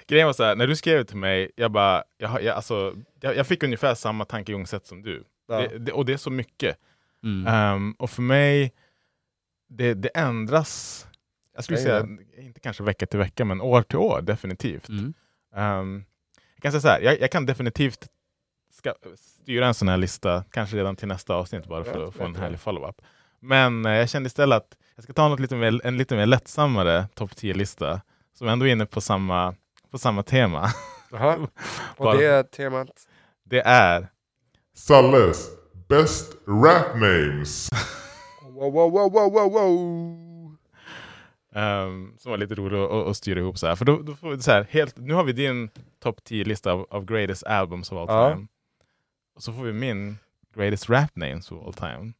Grejen var så här, när du skrev till mig, jag bara, jag, jag, alltså, jag, jag fick ungefär samma tankegångssätt som du. Ja. Det, det, och det är så mycket. Mm. Ehm, och för mig, det, det ändras, jag skulle säga, inte kanske vecka till vecka, men år till år definitivt. Mm. Ehm, jag kan säga så här, jag, jag kan definitivt ska, styra en sån här lista, kanske redan till nästa avsnitt bara för Ja, att få en härlig follow-up. Men eh, jag kände istället att jag ska ta något lite mer, en lite mer lättsammare topp 10-lista som ändå är inne på samma, på samma tema. Jaha. Och det är temat? Det är Salles Best Rap Names. Wow, wow, wow, wow, wow, wow. ehm, som var lite rolig att, att styra ihop så här. För då, då får vi så här, helt, nu har vi din topp 10-lista av, av greatest albums of all Ja. time. Och så får vi min greatest rap names of all time.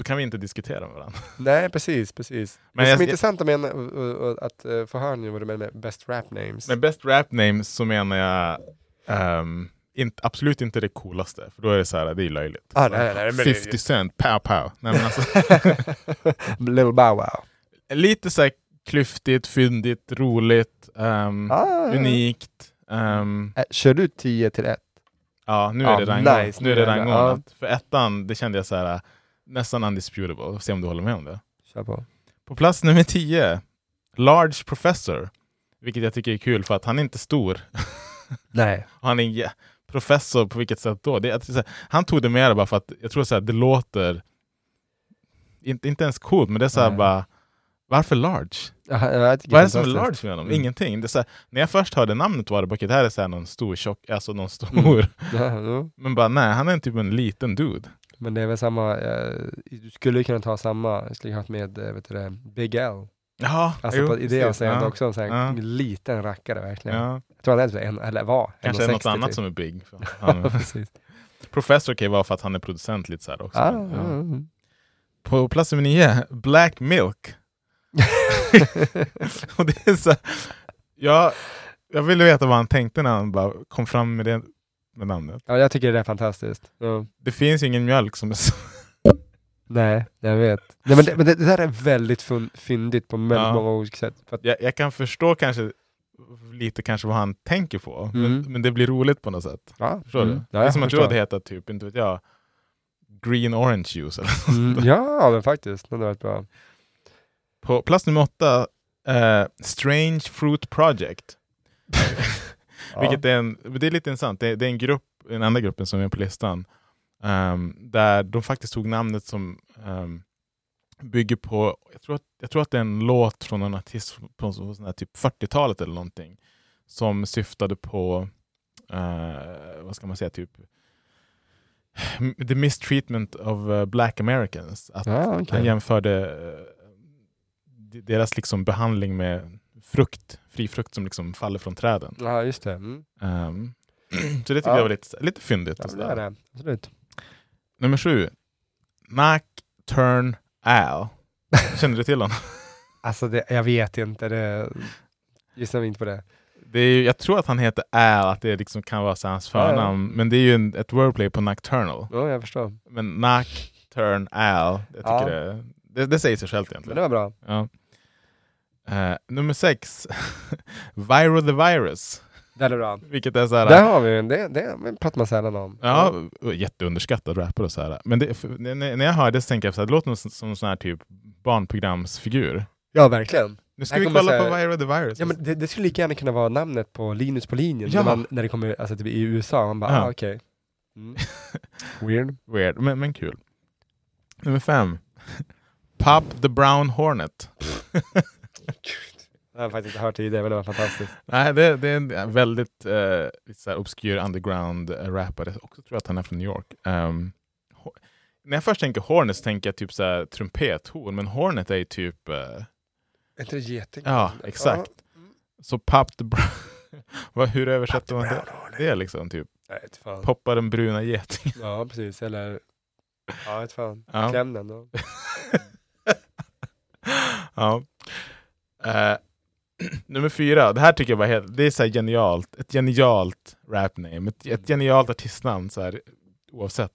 Då kan vi inte diskutera med varandra. Nej, precis, precis. Men det som är intressant och- och- att eh, få höra nu vad du menar med best rap names. Med best rap names så menar jag ehm, inte, absolut inte det coolaste, för då är det så här, det är löjligt. Ah, nej, nej, det- 50 cent, pow pow. Nej, men alltså, Little Bow Wow. lite så här klyftigt, fyndigt, roligt, ehm, Ah, unikt. Äh, kör du 10 till 1? ja, nu är det rangordnat. nice. Nu är det Nu är det- rangordnat. För ettan, det kände jag så här, nästan undisputable. Se om du håller med om det. Kör på. På plats nummer 10, Large Professor. Vilket jag tycker är kul för att han är inte stor. Nej. Han är jä- professor på vilket sätt då? Det, att han tog det med bara för att jag tror här, det låter inte, inte ens coolt, men det är så här Nej. bara varför large? Ja, jag Vad är det som är large med honom? Mm. Ingenting. Det är så här, när jag först hörde namnet var det bara det här är så någon stor tjock, alltså någon stor. Mm. Ja, jo. Men bara nej, han är typ en liten dude. Men det är väl samma, eh, du skulle kunna ta samma, jag skulle ha haft med eh, vet du det, Big L. Ja, Alltså jo, på, i det precis. avseendet Ja. också en sån här Ja. liten rackare verkligen. Ja. Jag tror han är typ en, eller var, Kanske är det något 1,60 annat typ. som är big. Han, Precis. professor kan ju vara för att han är producent lite så också. Ah, Ja. ja, ja. På plats nummer nio, Black Milk. och det är så här, jag, jag ville veta vad han tänkte när han bara kom fram med det med namnet. ja, jag tycker det är fantastiskt. Ja. Det finns ingen mjölk som är så... Nej, jag vet. Nej, men det, men det, det där är väldigt fun, fyndigt på väldigt Ja. många olika sätt. För att, Jag, jag kan förstå kanske lite kanske vad han tänker på, Mm. men, men det blir roligt på något sätt. ja, Förstår mm. du? Ja, det är som att du hade hetat typ, inte vet jag, Green Orange Juice. Eller något. Mm, ja, men faktiskt. Det hade varit bra. På plats nummer åtta, eh, Strange Fruit Project. Vilket är, en, det är lite intressant. Det, det är en grupp, den andra gruppen som är på listan, ehm, där de faktiskt tog namnet som ehm, bygger på, jag tror, att, jag tror att det är en låt från en artist på sån här typ 40-talet eller någonting, som syftade på, eh, vad ska man säga, typ the mistreatment of eh, black Americans. Att Ja, okej. Han jämförde eh, deras liksom behandling med frukt, fri frukt som liksom faller från träden. Ja, just det. Mm. Ehm, så det tycker Ja. jag var lite, lite fyndigt. Ja, men det är det. Absolut. Nummer sju. Mac Turn Al. Känner du till honom? Alltså, det, jag vet inte. Det, gissar inte på det. Det är ju, jag tror att han heter Al, att det liksom kan vara hans Ja, ja. förnamn. Men det är ju en, ett wordplay på Nocturnal. Ja, jag förstår. Men Mac Turn Al, jag tycker det, det, det säger sig självt Men egentligen. det var bra. Eh, nummer sex. Viro the Virus. Det är bra. Vilket är så här, Där har vi en, det, det pratar man sällan om. Ja, jätteunderskattad rappare och så här. Men det, för, när, jag hör det så tänker jag så här, det låter som, en sån här typ barnprogramsfigur. Ja, verkligen. Nu ska Här vi kolla så på här- Viro the Virus. Ja, men det, det skulle lika gärna kunna vara namnet på Linus på linjen Ja. när, man, när det kommer alltså, typ, i USA. Man bara, Ja. ah, okej. Mm. Weird. Weird, men, men kul. Nummer fem. Pop the Brown Hornet. Det har jag faktiskt inte hört tidigare, men det var fantastiskt. Nej, det, det är en väldigt eh, så obskyr underground eh. Också tror jag att han är från New York. Ho- när jag först tänker Hornet så tänker jag typ så här trumpethorn, men Hornet är ju typ... eh, Är inte det geting? ja, exakt. Så Pop the Brown... Hur översätter man det? Det är liksom typ Nej, poppa den bruna getingen. Ja, precis. Eller, ja, inte fan. Ja. Kläm den då. ja. Eh, nummer fyra, det här tycker jag var helt, det är så genialt. Ett genialt rap name, ett, ett genialt artistnamn så här, oavsett.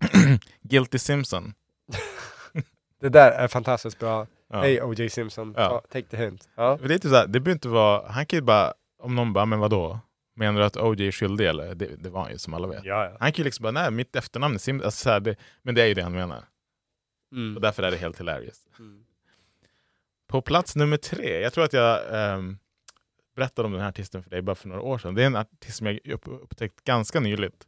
Guilty Simpson. Det där är fantastiskt bra. Ja. Hej O.J. Simpson, Ja. Ta, take the hint. Ja. Det, är typ så här, det behöver inte vara, han kan ju bara, om någon bara, men vadå? Menar du att OJ är skyldig eller? Det, det var han ju som alla vet. Ja, ja. Han kan ju liksom bara, nej mitt efternamn är Simpson, alltså, så här, det, men det är ju det han menar. Mm. Och därför är det helt hilarious. Mm. På plats nummer tre, jag tror att jag ehm, berättade om den här artisten för dig bara för några år sedan. Det är en artist som jag upp, upptäckt ganska nyligt.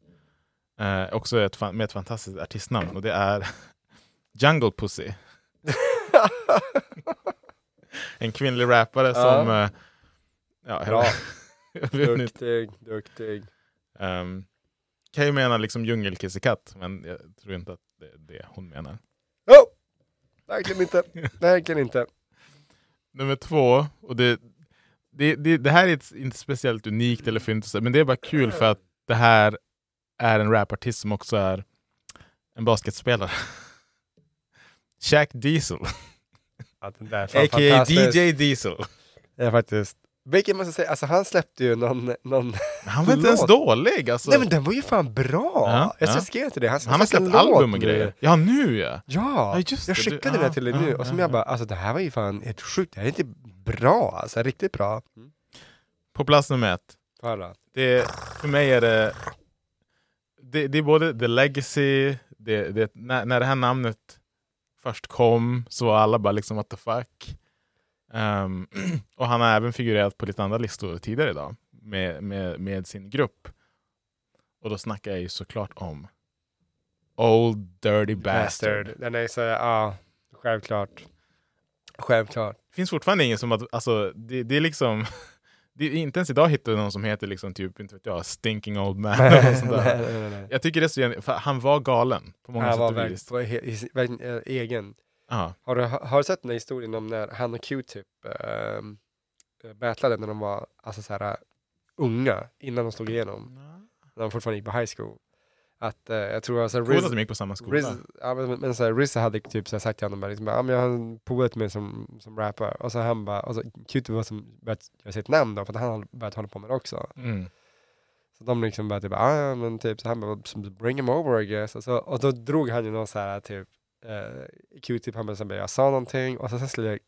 Eh, också ett, med ett fantastiskt artistnamn och det är Jungle Pussy. en kvinnlig rappare Ja. som... eh, ja, Bra. Duktig, duktig. Um, kan ju mena liksom djungelkissekatt, men jag tror inte att det är det hon menar. Oh! Verkligen inte. Verkligen inte. Nummer två, och det, det, det, det här är ett, inte speciellt unikt eller fyndigt, men det är bara kul för att det här är en rapartist som också är en basketspelare. Shaq Diesel, Ja, är a.k.a. DJ Diesel. Ja, faktiskt. Vilket måste säga, alltså han släppte ju någon... någon Han var inte ens dålig. Alltså. Nej men den var ju fan bra! Ja, jag ja. skrev till dig, han, han har släppt album och nu. grejer. Ja, nu ja. Ja, Ja, just jag det, du- skickade ja, den till dig ja, nu och som jag ja. bara, alltså det här var ju fan helt sjukt, det här är inte bra alltså, riktigt bra. På plats nummer ett. Förra. Det, för mig är det, det, det är både the legacy, det, det, när, när det här namnet först kom så var alla bara liksom what the fuck. Ehm, och han har även figurerat på lite andra listor tidigare idag med, med, med sin grupp. Och då snackar jag ju såklart om Old Dirty Bastard. Den är så, ja, självklart. Självklart. Det finns fortfarande ingen som att, alltså det, det är liksom det är inte ens idag hittar jag någon som heter liksom typ, inte vet jag, Stinking Old Man. eller sånt där. nej, nej, nej. Jag tycker det är så, för han var galen på många Han sätt var och vis. var he- i- verkligen, egen. Ja. Har du, har du sett den här historien om när han och Q-Tip äh, battlade när de var alltså, så här, unga, innan de slog igenom? När de fortfarande gick på high school. Att eh, jag tror alltså Riz, att de gick på samma skola. Riz, ja, men, men så här, Riz hade typ så här, sagt till honom liksom, ja, men jag har en polare till mig som, som rappar. Och så han bara, och så Q-Tip var som börjat göra sitt namn då, för att han hade börjat hålla på med det också. Mm. Så de liksom bara typ, ah, men typ, så han bara, bring him over I guess. Och, så, och då drog han ju någon så här typ, eh, Q-tip, han bara, jag sa någonting och sen skulle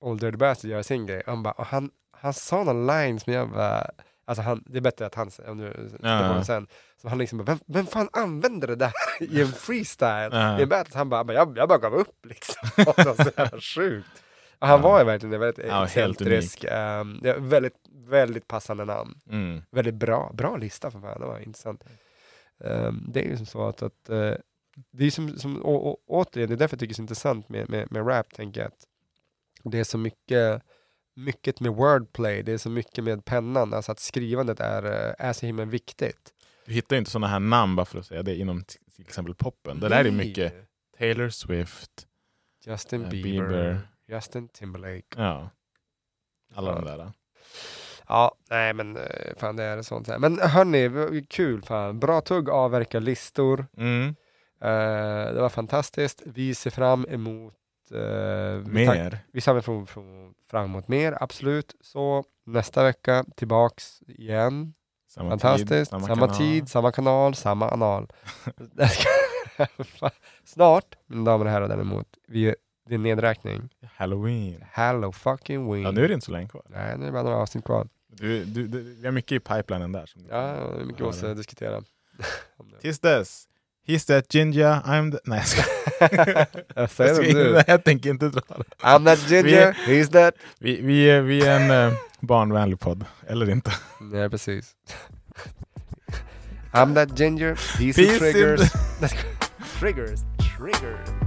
Old Dirty Bastard göra sin grej. Han bara, och han, han sa någon line som jag bara, alltså han, det är bättre att han säger, om du Ja, sen. Så han liksom bara, vem, vem fan använder det där i en freestyle? Ja. I en battle? Han bara, "Men jag, jag bara gav upp liksom. Så jävla sjukt. Och han Ja. var ju verkligen väldigt Ja, excentrisk, um, väldigt, väldigt passande namn Mm. väldigt bra, bra lista för fan, det var intressant. Ehm, det är ju som så att, att eh, det är som, som å, å, återigen, det är därför jag tycker det är så intressant med, med, med rap, tänker jag att det är så mycket, mycket med wordplay, det är så mycket med pennan, alltså att skrivandet är, eh, är så himla viktigt. Du hittar ju inte sådana här namn bara för att säga det inom till exempel poppen. Det där är mycket Taylor Swift, Justin eh, Bieber, Bieber. Justin Timberlake. ja. Alla Ja. de där. Ja, nej men eh, fan det är sånt här. Men hörni, kul fan. Bra tugg, avverka listor. Mm. Eh, det var fantastiskt. Vi ser fram emot tack- Mer. Vi ser fram, fram, fram emot mer, absolut. Så nästa vecka tillbaks igen. Samma Fantastiskt. tid, samma, samma, kanal. tid, samma kanal, samma anal. Snart, mina damer och herrar däremot, vi, det är nedräkning. Halloween. Hello fucking wing. Ja, nu är det inte så länge kvar. Nej, nu är det bara några avsnitt kvar. Du, du, du, vi har mycket i pipelinen där. Som Ja, mycket måste diskutera. Tills dess. He's that ginger, I'm the... Nej, jag ska... Jag säger jag, det nu. Nej, jag tänker inte dra det. I'm that ginger, he's that. Vi, vi, är, vi är en eh, barnvänlig podd, eller inte. Nej, precis. I'm that ginger, he's the triggers. triggers, triggers.